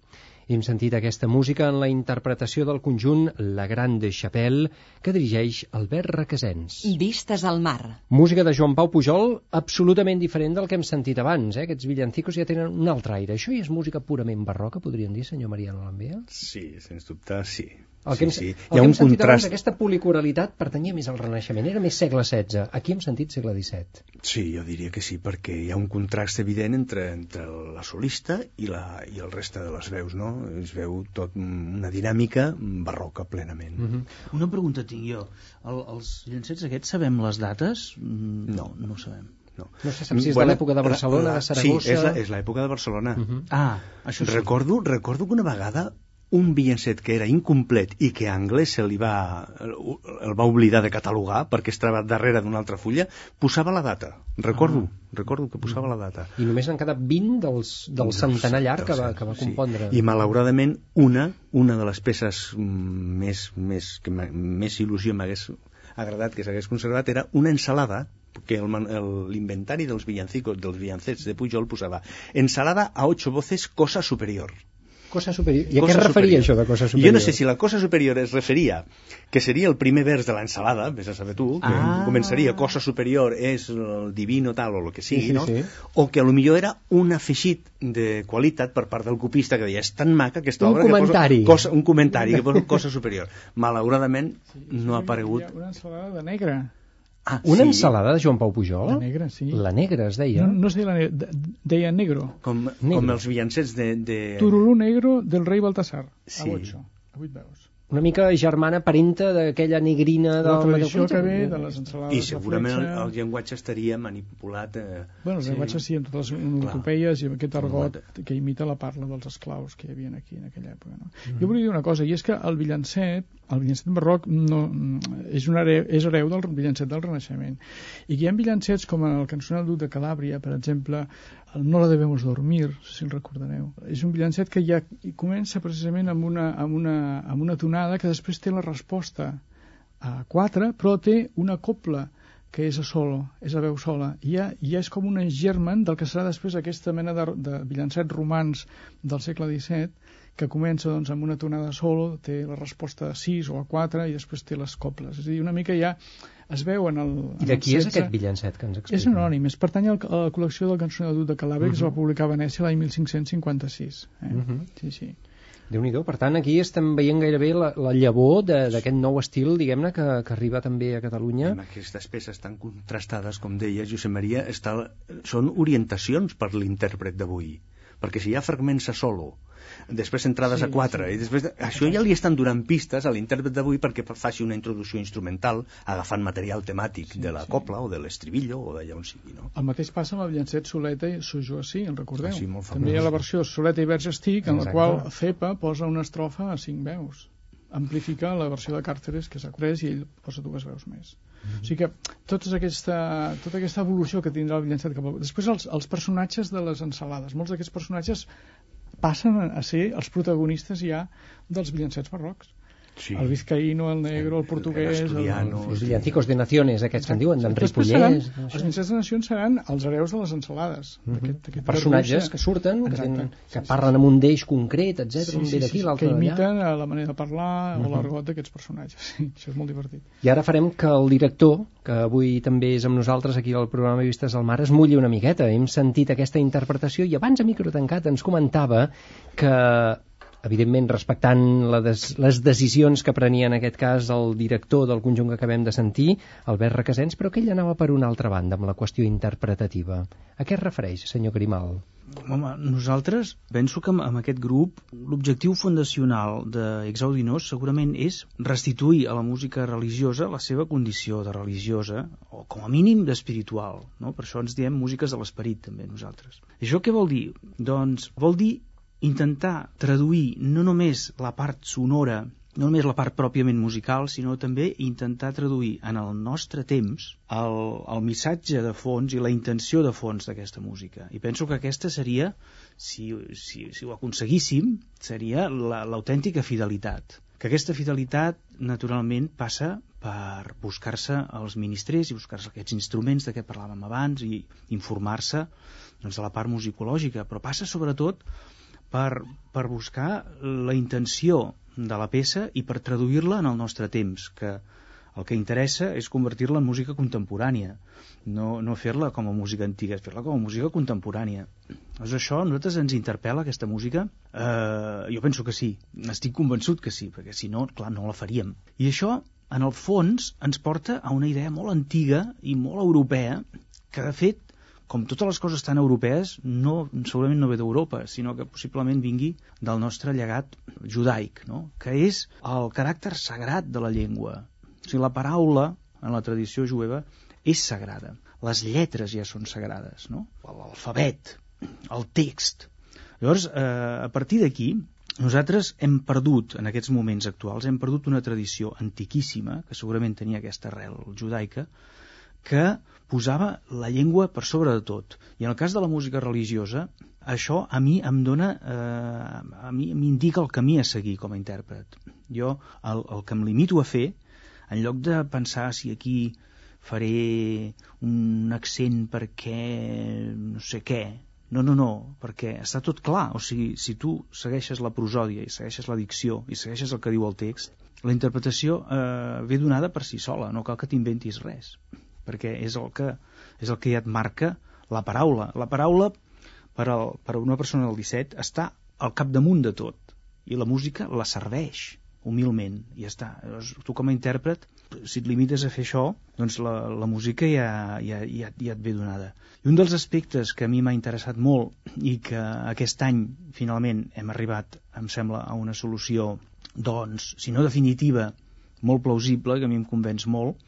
Hem sentit aquesta música en la interpretació del conjunt La Grande Chapelle, que dirigeix Albert Requesens. Vistes al mar. Música de Joan Pau Pujol, absolutament diferent del que hem sentit abans. Eh? Aquests villancicos ja tenen un altre aire. Això ja és música purament barroca, podríem dir, senyor Mariano Lambea? Sí, sens dubte, sí. El que hem, sí, sí. el que hem sentit abans, aquesta policoralitat pertanyia més al Renaixement, era més segle XVI. Aquí hem sentit segle XVII. Sí, jo diria que sí, perquè hi ha un contrast evident entre, entre la solista i, la, i el reste de les veus, no? Es veu tot una dinàmica barroca plenament. Mm -hmm. Una pregunta tinc jo. El, els llancets aquests sabem les dates? Mm, No. no ho sabem. No. No sap si és de l'època de Barcelona, de Saragossa... Sí, és la- és l'època de Barcelona. Uh -huh. Ah, això sí. Recordo, recordo que una vegada un villancet que era incomplet i que a anglès se li va, el va oblidar de catalogar perquè estava darrere d'una altra fulla, posava la data. Recordo, recordo que posava la data. I només han quedat 20 dels, del centenar llarg que va, que va Sí. compondre. I malauradament una, una de les peces més, més, que més il·lusió m'hagués agradat que s'hagués conservat era una ensalada que l'inventari dels villancicos, dels villancets de Pujol posava ensalada a ocho voces cosa superior. Cosa superior. I a què es referia superior. això de cosa superior? Jo no sé si la cosa superior es referia que seria el primer vers de l'ensalada, vés a saber tu, que Ah. començaria cosa superior és el divino tal o el que sigui, Sí, sí, no? sí. O que a lo millor era un afegit de qualitat per part del copista que deia és tan maca aquesta Un obra comentari. que posa cosa, un comentari que posa cosa superior. Malauradament no ha aparegut. Una ensalada de negre. Ah, Una sí? ensalada de Joan Pau Pujol? De negre, sí. La negra es deia. No, no es deia la negra, de- deia negro. Com, Negre. com els villancets de... de... Turulú negro del rei Baltasar. Sí. A ocho. A vuit veus. Una mica germana parenta d'aquella negrina La del tradició que ve de les ensalades I segurament de el, el llenguatge estaria manipulat... Eh... Bueno, el sí. llenguatge sí, amb totes les onomatopeies i amb aquest argot que imita la parla dels esclaus que hi havia aquí en aquella època. No? Mm. Jo volia dir una cosa, i és que el villancet, el villancet barroc no, és, un hereu, és hereu del villancet del Renaixement. I hi ha villancets com el Duc de Calàbria, per exemple, el No la debemos dormir, si el recordareu. És un villancet que ja comença precisament amb una, amb una, amb una tonada que després té la resposta a quatre, però té una copla que és a solo, és a veu sola. I ja, ja és com un germen del que serà després aquesta mena de, de villancets romans del segle XVII, que comença doncs, amb una tonada solo, té la resposta a 6 o a 4 i després té les coples. És a dir, una mica ja es veu en el... I en de el qui és 16. aquest villancet que ens explica? És anònim, és pertany al- a la col·lecció del cançoner del Duc de Calàbria, que es va Mhm. publicar a Venècia l'any 1556. Eh? Mhm. Sí, sí. déu nhi Per tant, aquí estem veient gairebé la, la llavor de- d'aquest nou estil, diguem-ne, que, que arriba també a Catalunya. Amb aquestes peces tan contrastades com deies, Josep Maria, està, són orientacions per l'intèrpret d'avui. Perquè si hi ha fragments a solo, després entrades Sí, a quatre, sí. i després... Això ja li estan donant pistes a l'intèrpret d'avui perquè fa- faci una introducció instrumental agafant material temàtic de la sí. copla o de l'estribillo o d'allà on sigui, no? El mateix passa amb el llancet Soleta i Sujo sí, el recordeu? Ah, sí, molt També hi ha la versió Soleta i Verge Estic, en la qual Cepa posa una estrofa a cinc veus. Amplifica la versió de Càrteres que s'ha pres i ell posa dues veus més. Mhm. O sigui que tota aquesta, tota aquesta evolució que tindrà el llancet cap al... Després els, els personatges de les ensalades. Molts d'aquests personatges passen a ser els protagonistes ja dels villancets barrocs. Sí. El vizcaíno, el negro, el portuguès... asturiano, Els villancicos de naciones, aquests que en diuen, d'en Després seran, Ripollès... no els sé. villancets de nacions seran els hereus de les ensalades. D'aquest- d'aquest Personatges que surten, que, tenen, que parlen amb un d'ells concret, etc. sí, un sí, ve sí, d'aquí, sí, l'altre que imiten eh, la manera de parlar Mhm. o l'argot d'aquests personatges. Sí, això és molt divertit. I ara farem que el director, que avui també és amb nosaltres aquí al programa Vistes al Mar, es mulli una miqueta. Hem sentit aquesta interpretació i abans a micro tancat ens comentava que evidentment respectant la des, les decisions que prenia en aquest cas el director del conjunt que acabem de sentir, Albert Requesens, però que ell anava per una altra banda amb la qüestió interpretativa. A què es refereix, senyor Grimal? Home, nosaltres, penso que amb, aquest grup l'objectiu fundacional d'Exaudinos segurament és restituir a la música religiosa la seva condició de religiosa, o com a mínim d'espiritual. No? Per això ens diem músiques de l'esperit, també, nosaltres. Això què vol dir? Doncs vol dir intentar traduir no només la part sonora, no només la part pròpiament musical, sinó també intentar traduir en el nostre temps el, el missatge de fons i la intenció de fons d'aquesta música. I penso que aquesta seria, si, si, si ho aconseguíssim, seria la- l'autèntica fidelitat. que aquesta fidelitat naturalment passa per buscar-se els ministrers i buscar-se aquests instruments de què parlàvem abans i informar-se doncs, de la part musicològica, però passa sobretot per, per buscar la intenció de la peça i per traduir-la en el nostre temps, que el que interessa és convertir-la en música contemporània, no, no fer-la com a música antiga, fer-la com a música contemporània. Doncs això a nosaltres ens interpel·la, aquesta música? Eh, jo penso que sí, estic convençut que sí, perquè si no, clar, no la faríem. I això, en el fons, ens porta a una idea molt antiga i molt europea, que de fet com totes les coses tan europees, no, segurament no ve d'Europa, sinó que possiblement vingui del nostre llegat judaic, no? que és el caràcter sagrat de la llengua. O sigui, la paraula, en la tradició jueva, és sagrada. Les lletres ja són sagrades, no? L'alfabet, el text. Llavors, eh, a partir d'aquí, nosaltres hem perdut, en aquests moments actuals, hem perdut una tradició antiquíssima, que segurament tenia aquesta arrel judaica, que posava la llengua per sobre de tot. I en el cas de la música religiosa, això a mi em dona, eh, a mi m'indica el camí a seguir com a intèrpret. Jo el, el que em limito a fer, en lloc de pensar si aquí faré un accent perquè no sé què, no, no, no, perquè està tot clar. O sigui, si tu segueixes la prosòdia i segueixes la dicció i segueixes el que diu el text, la interpretació eh, ve donada per si sola, no cal que t'inventis res perquè és el que, és el que ja et marca la paraula. La paraula, per, al, per a una persona del 17, està al capdamunt de tot, i la música la serveix humilment, i ja està. Llavors, tu com a intèrpret, si et limites a fer això, doncs la, la música ja, ja, ja, ja et ve donada. I un dels aspectes que a mi m'ha interessat molt i que aquest any finalment hem arribat, em sembla, a una solució, doncs, si no definitiva, molt plausible, que a mi em convenç molt,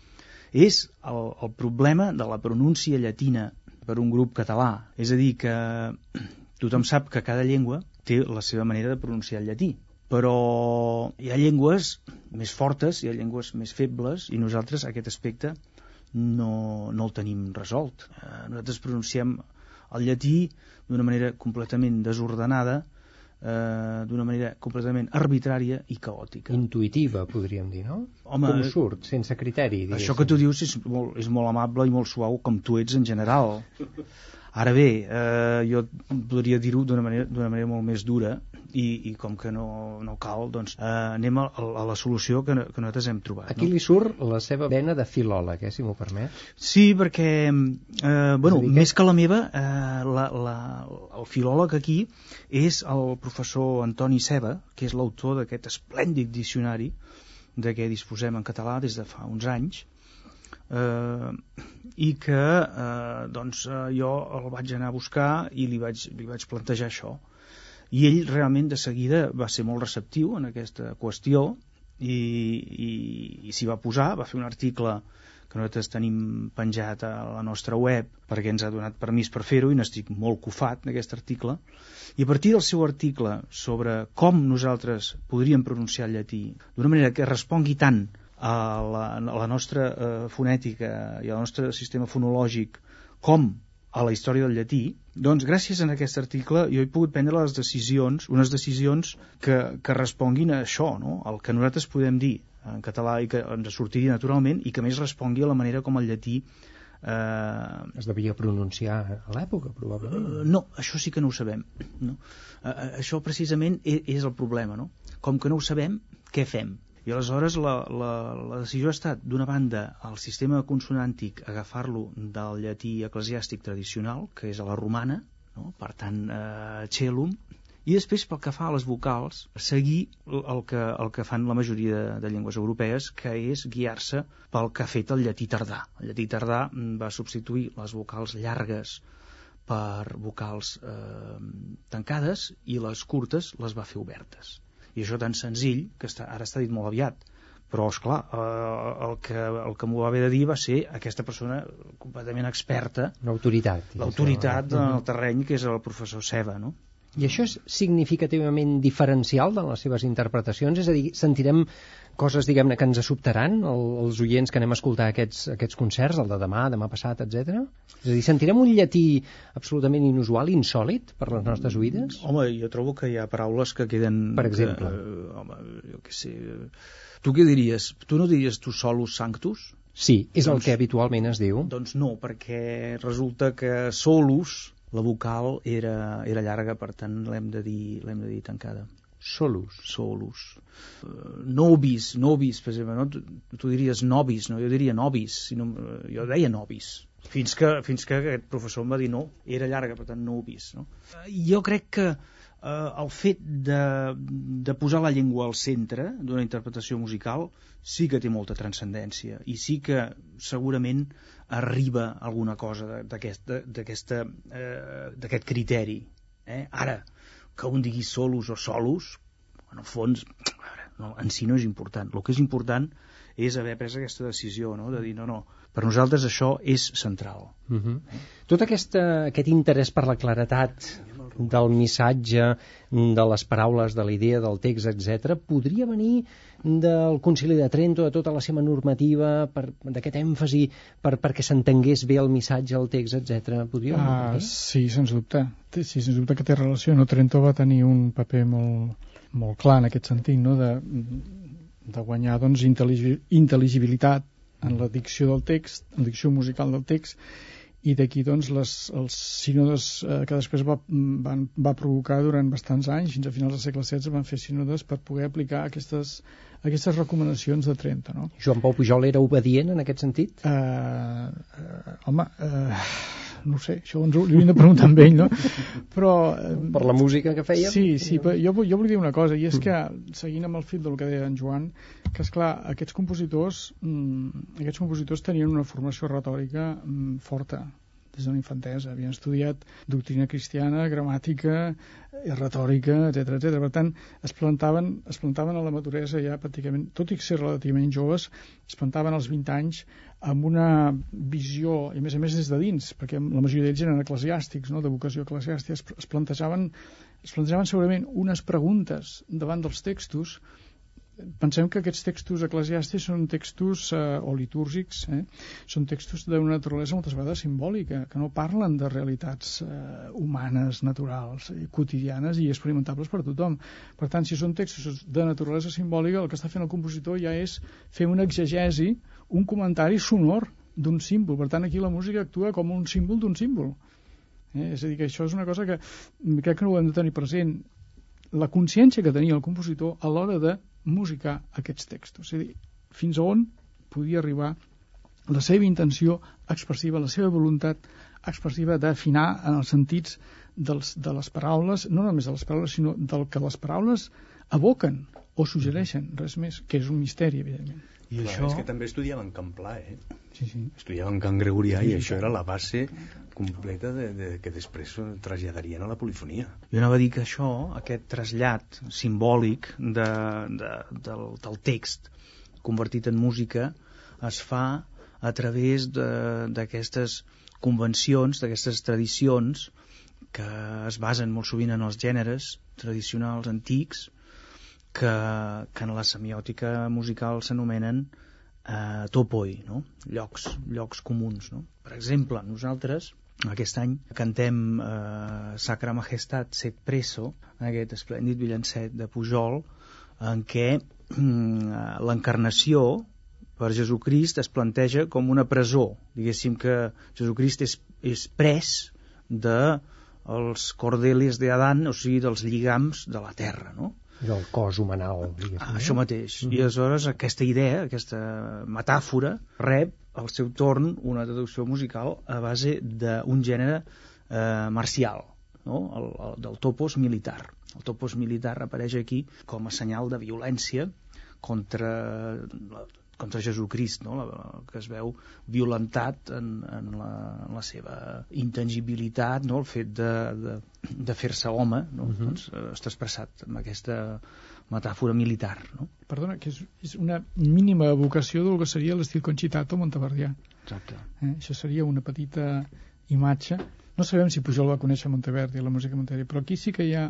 és el, el problema de la pronúncia llatina per un grup català. És a dir, que tothom sap que cada llengua té la seva manera de pronunciar el llatí, però hi ha llengües més fortes, hi ha llengües més febles, i nosaltres aquest aspecte no, no el tenim resolt. Eh, nosaltres pronunciem el llatí d'una manera completament desordenada, eh, d'una manera completament arbitrària i caòtica. Intuïtiva, podríem dir, no? Home, com surt, sense criteri. Diguéssim. Això que tu dius és molt, és molt amable i molt suau com tu ets en general. Ara bé, eh, jo podria dir-ho d'una manera, manera molt més dura i, i com que no, no cal, doncs eh, anem a, a la solució que, que nosaltres hem trobat. Aquí no? li surt la seva vena de filòleg, eh, si m'ho permet. Sí, perquè, eh, bueno, que... més que la meva, eh, la, la, el filòleg aquí és el professor Antoni Ceba, que és l'autor d'aquest esplèndid diccionari de què disposem en català des de fa uns anys, eh, i que eh, doncs, eh, jo el vaig anar a buscar i li vaig, li vaig plantejar això i ell realment de seguida va ser molt receptiu en aquesta qüestió i, i, i s'hi va posar, va fer un article que nosaltres tenim penjat a la nostra web perquè ens ha donat permís per fer-ho i n'estic molt cofat d'aquest article. I a partir del seu article sobre com nosaltres podríem pronunciar el llatí d'una manera que respongui tant a la, a la nostra eh, fonètica i al nostre sistema fonològic com a la història del llatí, doncs gràcies a aquest article jo he pogut prendre les decisions, unes decisions que, que responguin a això, no? el que nosaltres podem dir en català i que ens sortiria naturalment i que més respongui a la manera com el llatí eh... es devia pronunciar a l'època probablement uh, no, això sí que no ho sabem no? Uh, això precisament és, és el problema no? com que no ho sabem, què fem? I aleshores la, la, la decisió ha estat, d'una banda, el sistema consonàntic agafar-lo del llatí eclesiàstic tradicional, que és a la romana, no? per tant, eh, celum, i després, pel que fa a les vocals, seguir el que, el que fan la majoria de, de llengües europees, que és guiar-se pel que ha fet el llatí tardà. El llatí tardà mm, va substituir les vocals llargues per vocals eh, tancades i les curtes les va fer obertes i això tan senzill que està, ara està dit molt aviat. Però és clar, eh, el que, el que m'ho va haver de dir va ser aquesta persona completament experta. L'autoritat l'autoritat en el terreny que és el professor Ceba no? I això és significativament diferencial de les seves interpretacions? És a dir, sentirem coses, diguem-ne, que ens sobtaran el, els oients que anem a escoltar aquests, aquests concerts, el de demà, demà passat, etc. És a dir, sentirem un llatí absolutament inusual, insòlid, per les nostres oïdes? Home, jo trobo que hi ha paraules que queden... Per exemple? Que, eh, home, jo què sé... Tu què diries? Tu no diries tu solus sanctus? Sí, és Doncs- el que habitualment es diu. Doncs no, perquè resulta que solus, la vocal, era, era llarga, per tant l'hem de, dir, l'hem de dir tancada. Solus. Solus. Uh, nobis, nobis, per exemple, no? tu, tu diries nobis, no? jo diria nobis, si no, jo deia nobis. Fins que, fins que aquest professor em va dir no, era llarga, per tant nobis. No? Uh, jo crec que uh, el fet de, de posar la llengua al centre d'una interpretació musical sí que té molta transcendència i sí que segurament arriba alguna cosa d'aquesta, eh, d'aquest criteri. Eh? Ara, que un digui solos o solos, en el fons, no, en si no és important. El que és important és haver pres aquesta decisió, no? de dir, no, no, per nosaltres això és central. Uh -huh. Tot aquesta, aquest interès per la claretat del missatge, de les paraules, de la idea, del text, etc, podria venir del Concili de Trento, de tota la seva normativa, d'aquest èmfasi per, perquè s'entengués bé el missatge, el text, etc. Podria venir Ah, sí, sens dubte. Sí, sens dubte que té relació. No? Trento va tenir un paper molt, molt clar en aquest sentit, no? de, de guanyar doncs, intel·ligi- intel·ligibilitat en la dicció del text, en la dicció musical del text, i d'aquí doncs, les, els sínodes eh, que després va, van, va provocar durant bastants anys, fins a finals del segle XVI van fer sínodes per poder aplicar aquestes, aquestes recomanacions de Trento. No? Joan Pau Pujol era obedient en aquest sentit? Uh, uh, home, uh, no ho sé, això ens ho hauríem de preguntar amb ell, no? <laughs> Però... Per la música que feia? Sí, sí, però jo, jo vull dir una cosa, i és que, seguint amb el fil del que deia en Joan, que és clar, aquests compositors, mm, aquests compositors tenien una formació retòrica mm, forta des de la infantesa, havien estudiat doctrina cristiana, gramàtica, eh, retòrica, etc etc. Per tant, es plantaven, es plantaven a la maduresa ja pràcticament, tot i ser relativament joves, es plantaven als 20 anys amb una visió, i a més a més des de dins, perquè la majoria d'ells eren eclesiàstics, no? de vocació eclesiàstica, es, es plantejaven es plantejaven segurament unes preguntes davant dels textos pensem que aquests textos eclesiàstics són textos eh, o litúrgics, eh? són textos d'una naturalesa moltes vegades simbòlica, que no parlen de realitats eh, humanes, naturals, eh, quotidianes i experimentables per tothom. Per tant, si són textos de naturalesa simbòlica, el que està fent el compositor ja és fer una exegesi, un comentari sonor d'un símbol. Per tant, aquí la música actua com un símbol d'un símbol. Eh? És a dir, que això és una cosa que crec que no ho hem de tenir present. La consciència que tenia el compositor a l'hora de musicar aquests textos. És a dir, fins a on podia arribar la seva intenció expressiva, la seva voluntat expressiva d'afinar en els sentits dels, de les paraules, no només de les paraules, sinó del que les paraules evoquen o suggereixen, res més, que és un misteri, evidentment. I Clar, això- És que també estudiaven cant pla, eh? Sí, sí. Estudiaven cant gregorià i això era la base completa de, de, que després traslladarien a la polifonia. Jo anava a dir que això, aquest trasllat simbòlic de, de, del, del text convertit en música, es fa a través de- d'aquestes convencions, d'aquestes tradicions que es basen molt sovint en els gèneres tradicionals antics que, que en la semiòtica musical s'anomenen eh, topoi, no? llocs, llocs comuns. No? Per exemple, nosaltres aquest any cantem eh, Sacra Majestat Set Preso, aquest esplèndid villancet de Pujol, en què mm, l'encarnació per Jesucrist es planteja com una presó. Diguéssim que Jesucrist és, és pres de els cordeles d'Adan, o sigui, dels lligams de la terra, no? Del cos humanal. Ah, això mateix. I aleshores aquesta idea, aquesta metàfora, rep al seu torn una traducció musical a base d'un gènere eh, marcial, no? el, el, del topos militar. El topos militar apareix aquí com a senyal de violència contra, la, contra Jesucrist, no? la, que es veu violentat en, en, la, en la seva intangibilitat, no? el fet de, de, de fer-se home, no? uh -huh. doncs, eh, està expressat amb aquesta metàfora militar. No? Perdona, que és, és una mínima evocació del que seria l'estil concitato monteverdià. Exacte. Eh? Això seria una petita imatge No sabem si Pujol va conèixer Monteverdi, la música Monteverdi, però aquí sí que hi ha,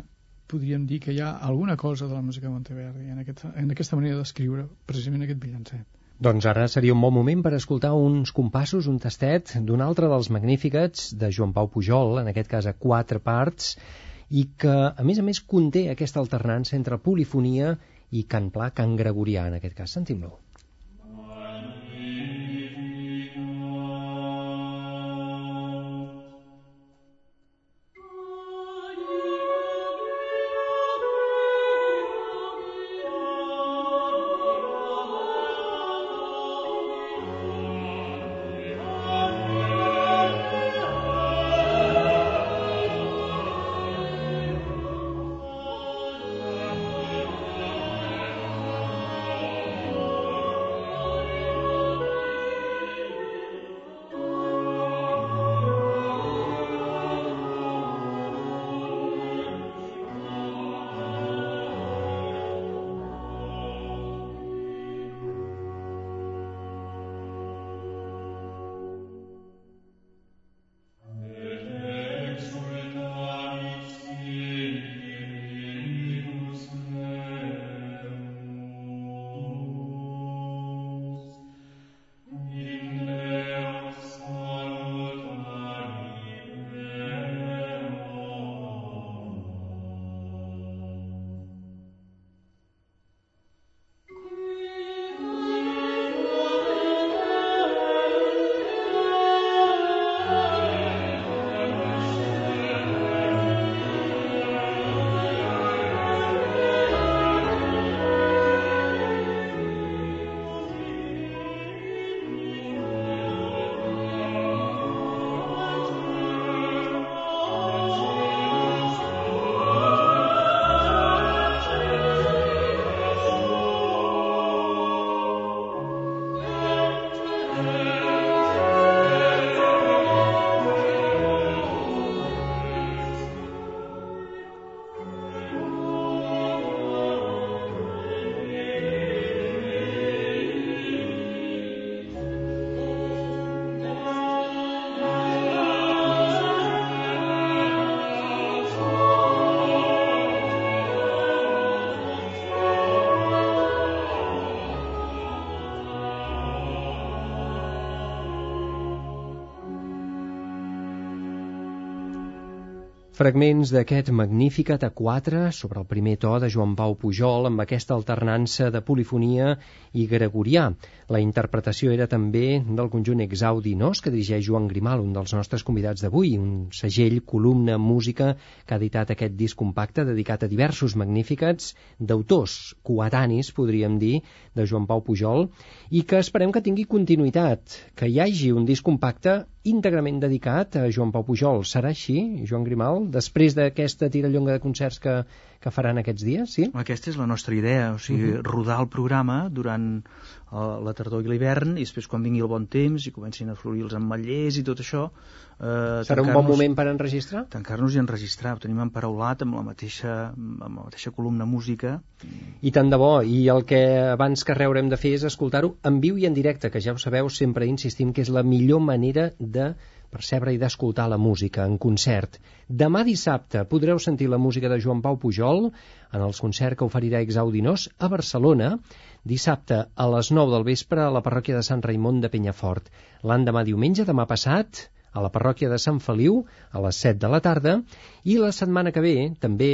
podríem dir que hi ha alguna cosa de la música de Monteverdi en, aquest, en aquesta manera d'escriure precisament aquest villancet. Doncs ara seria un bon moment per escoltar uns compassos, un tastet d'un altre dels magnífics de Joan Pau Pujol, en aquest cas a quatre parts, i que, a més a més, conté aquesta alternança entre polifonia i cant pla, cant gregorià, en aquest cas. Sentim-lo. Fragments d'aquest Magnificat a 4 sobre el primer to de Joan Pau Pujol amb aquesta alternança de polifonia i gregorià. La interpretació era també del conjunt Exaudi Nos que dirigeix Joan Grimal, un dels nostres convidats d'avui, un segell, columna, música que ha editat aquest disc compacte dedicat a diversos Magnificats d'autors coetanis, podríem dir, de Joan Pau Pujol i que esperem que tingui continuïtat, que hi hagi un disc compacte íntegrament dedicat a Joan Pau Pujol. Serà així, Joan Grimal, després d'aquesta tirallonga de concerts que, que faran aquests dies, sí? Aquesta és la nostra idea, o sigui, uh mhm. -huh. rodar el programa durant uh, la tardor i l'hivern i després quan vingui el bon temps i comencin a florir els ametllers i tot això... Uh, Serà un bon moment per enregistrar? Tancar-nos i enregistrar, ho tenim emparaulat amb la mateixa, amb la mateixa columna música. I tant de bo, i el que abans que res haurem de fer és escoltar-ho en viu i en directe, que ja ho sabeu, sempre insistim que és la millor manera de percebre i d'escoltar la música en concert. Demà dissabte podreu sentir la música de Joan Pau Pujol en els concerts que oferirà Exaudinós a Barcelona dissabte a les 9 del vespre a la parròquia de Sant Raimon de Penyafort. L'endemà diumenge, demà passat, a la parròquia de Sant Feliu a les 7 de la tarda i la setmana que ve, també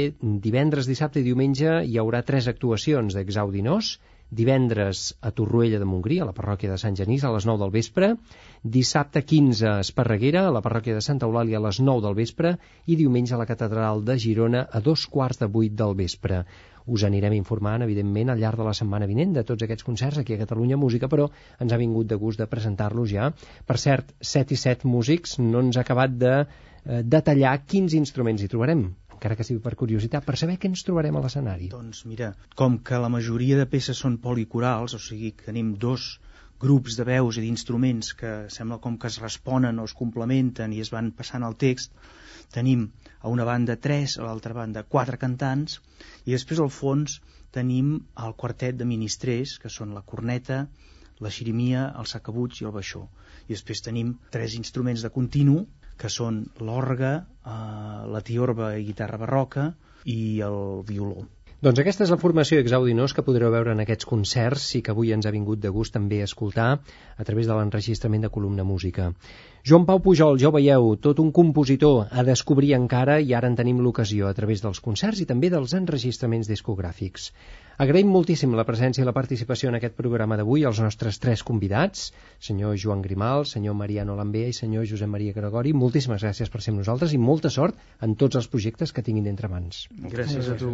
divendres, dissabte i diumenge, hi haurà tres actuacions d'Exaudinós divendres a Torroella de Montgrí, a la parròquia de Sant Genís, a les 9 del vespre, dissabte 15 a Esparreguera, a la parròquia de Santa Eulàlia, a les 9 del vespre, i diumenge a la catedral de Girona, a dos quarts de 8 del vespre. Us anirem informant, evidentment, al llarg de la setmana vinent de tots aquests concerts aquí a Catalunya Música, però ens ha vingut de gust de presentar-los ja. Per cert, 7 i 7 músics, no ens ha acabat de eh, detallar quins instruments hi trobarem encara que sigui per curiositat, per saber què ens trobarem a l'escenari. Doncs mira, com que la majoria de peces són policorals, o sigui que tenim dos grups de veus i d'instruments que sembla com que es responen o es complementen i es van passant el text, tenim a una banda tres, a l'altra banda quatre cantants, i després al fons tenim el quartet de ministrers, que són la corneta, la xirimia, el sacabuig i el baixó. I després tenim tres instruments de continu, que són l'orga, eh, la tiorba i guitarra barroca i el violó. Doncs aquesta és la formació exaudinós que podreu veure en aquests concerts i que avui ens ha vingut de gust també escoltar a través de l'enregistrament de Columna Música. Joan Pau Pujol, ja ho veieu, tot un compositor a descobrir encara i ara en tenim l'ocasió a través dels concerts i també dels enregistraments discogràfics. Agraïm moltíssim la presència i la participació en aquest programa d'avui als nostres tres convidats, senyor Joan Grimal, senyor Mariano Lambea i senyor Josep Maria Gregori. Moltíssimes gràcies per ser amb nosaltres i molta sort en tots els projectes que tinguin entre mans. Gràcies a tu.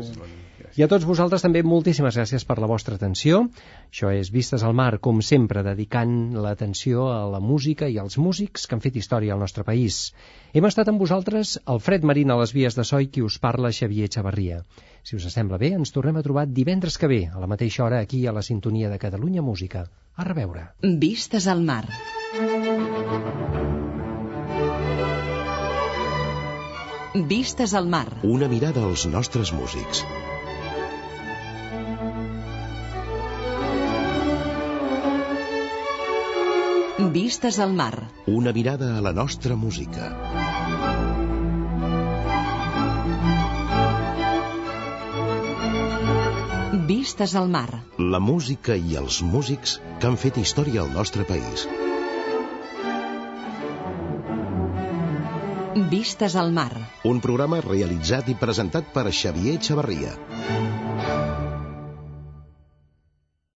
I a tots vosaltres també moltíssimes gràcies per la vostra atenció. Això és Vistes al Mar, com sempre, dedicant l'atenció a la música i als músics que han fet història al nostre país. Hem estat amb vosaltres Alfred Marín a les vies de Soi, qui us parla Xavier Xavarria. Si us sembla bé, ens tornem a trobar divendres que ve, a la mateixa hora, aquí a la sintonia de Catalunya Música. A reveure. Vistes al mar. Vistes al mar. Una mirada als nostres músics. Vistes al mar. Una mirada a la nostra música. Vistes al mar. La música i els músics que han fet història al nostre país. Vistes al mar. Un programa realitzat i presentat per Xavier Xavarria.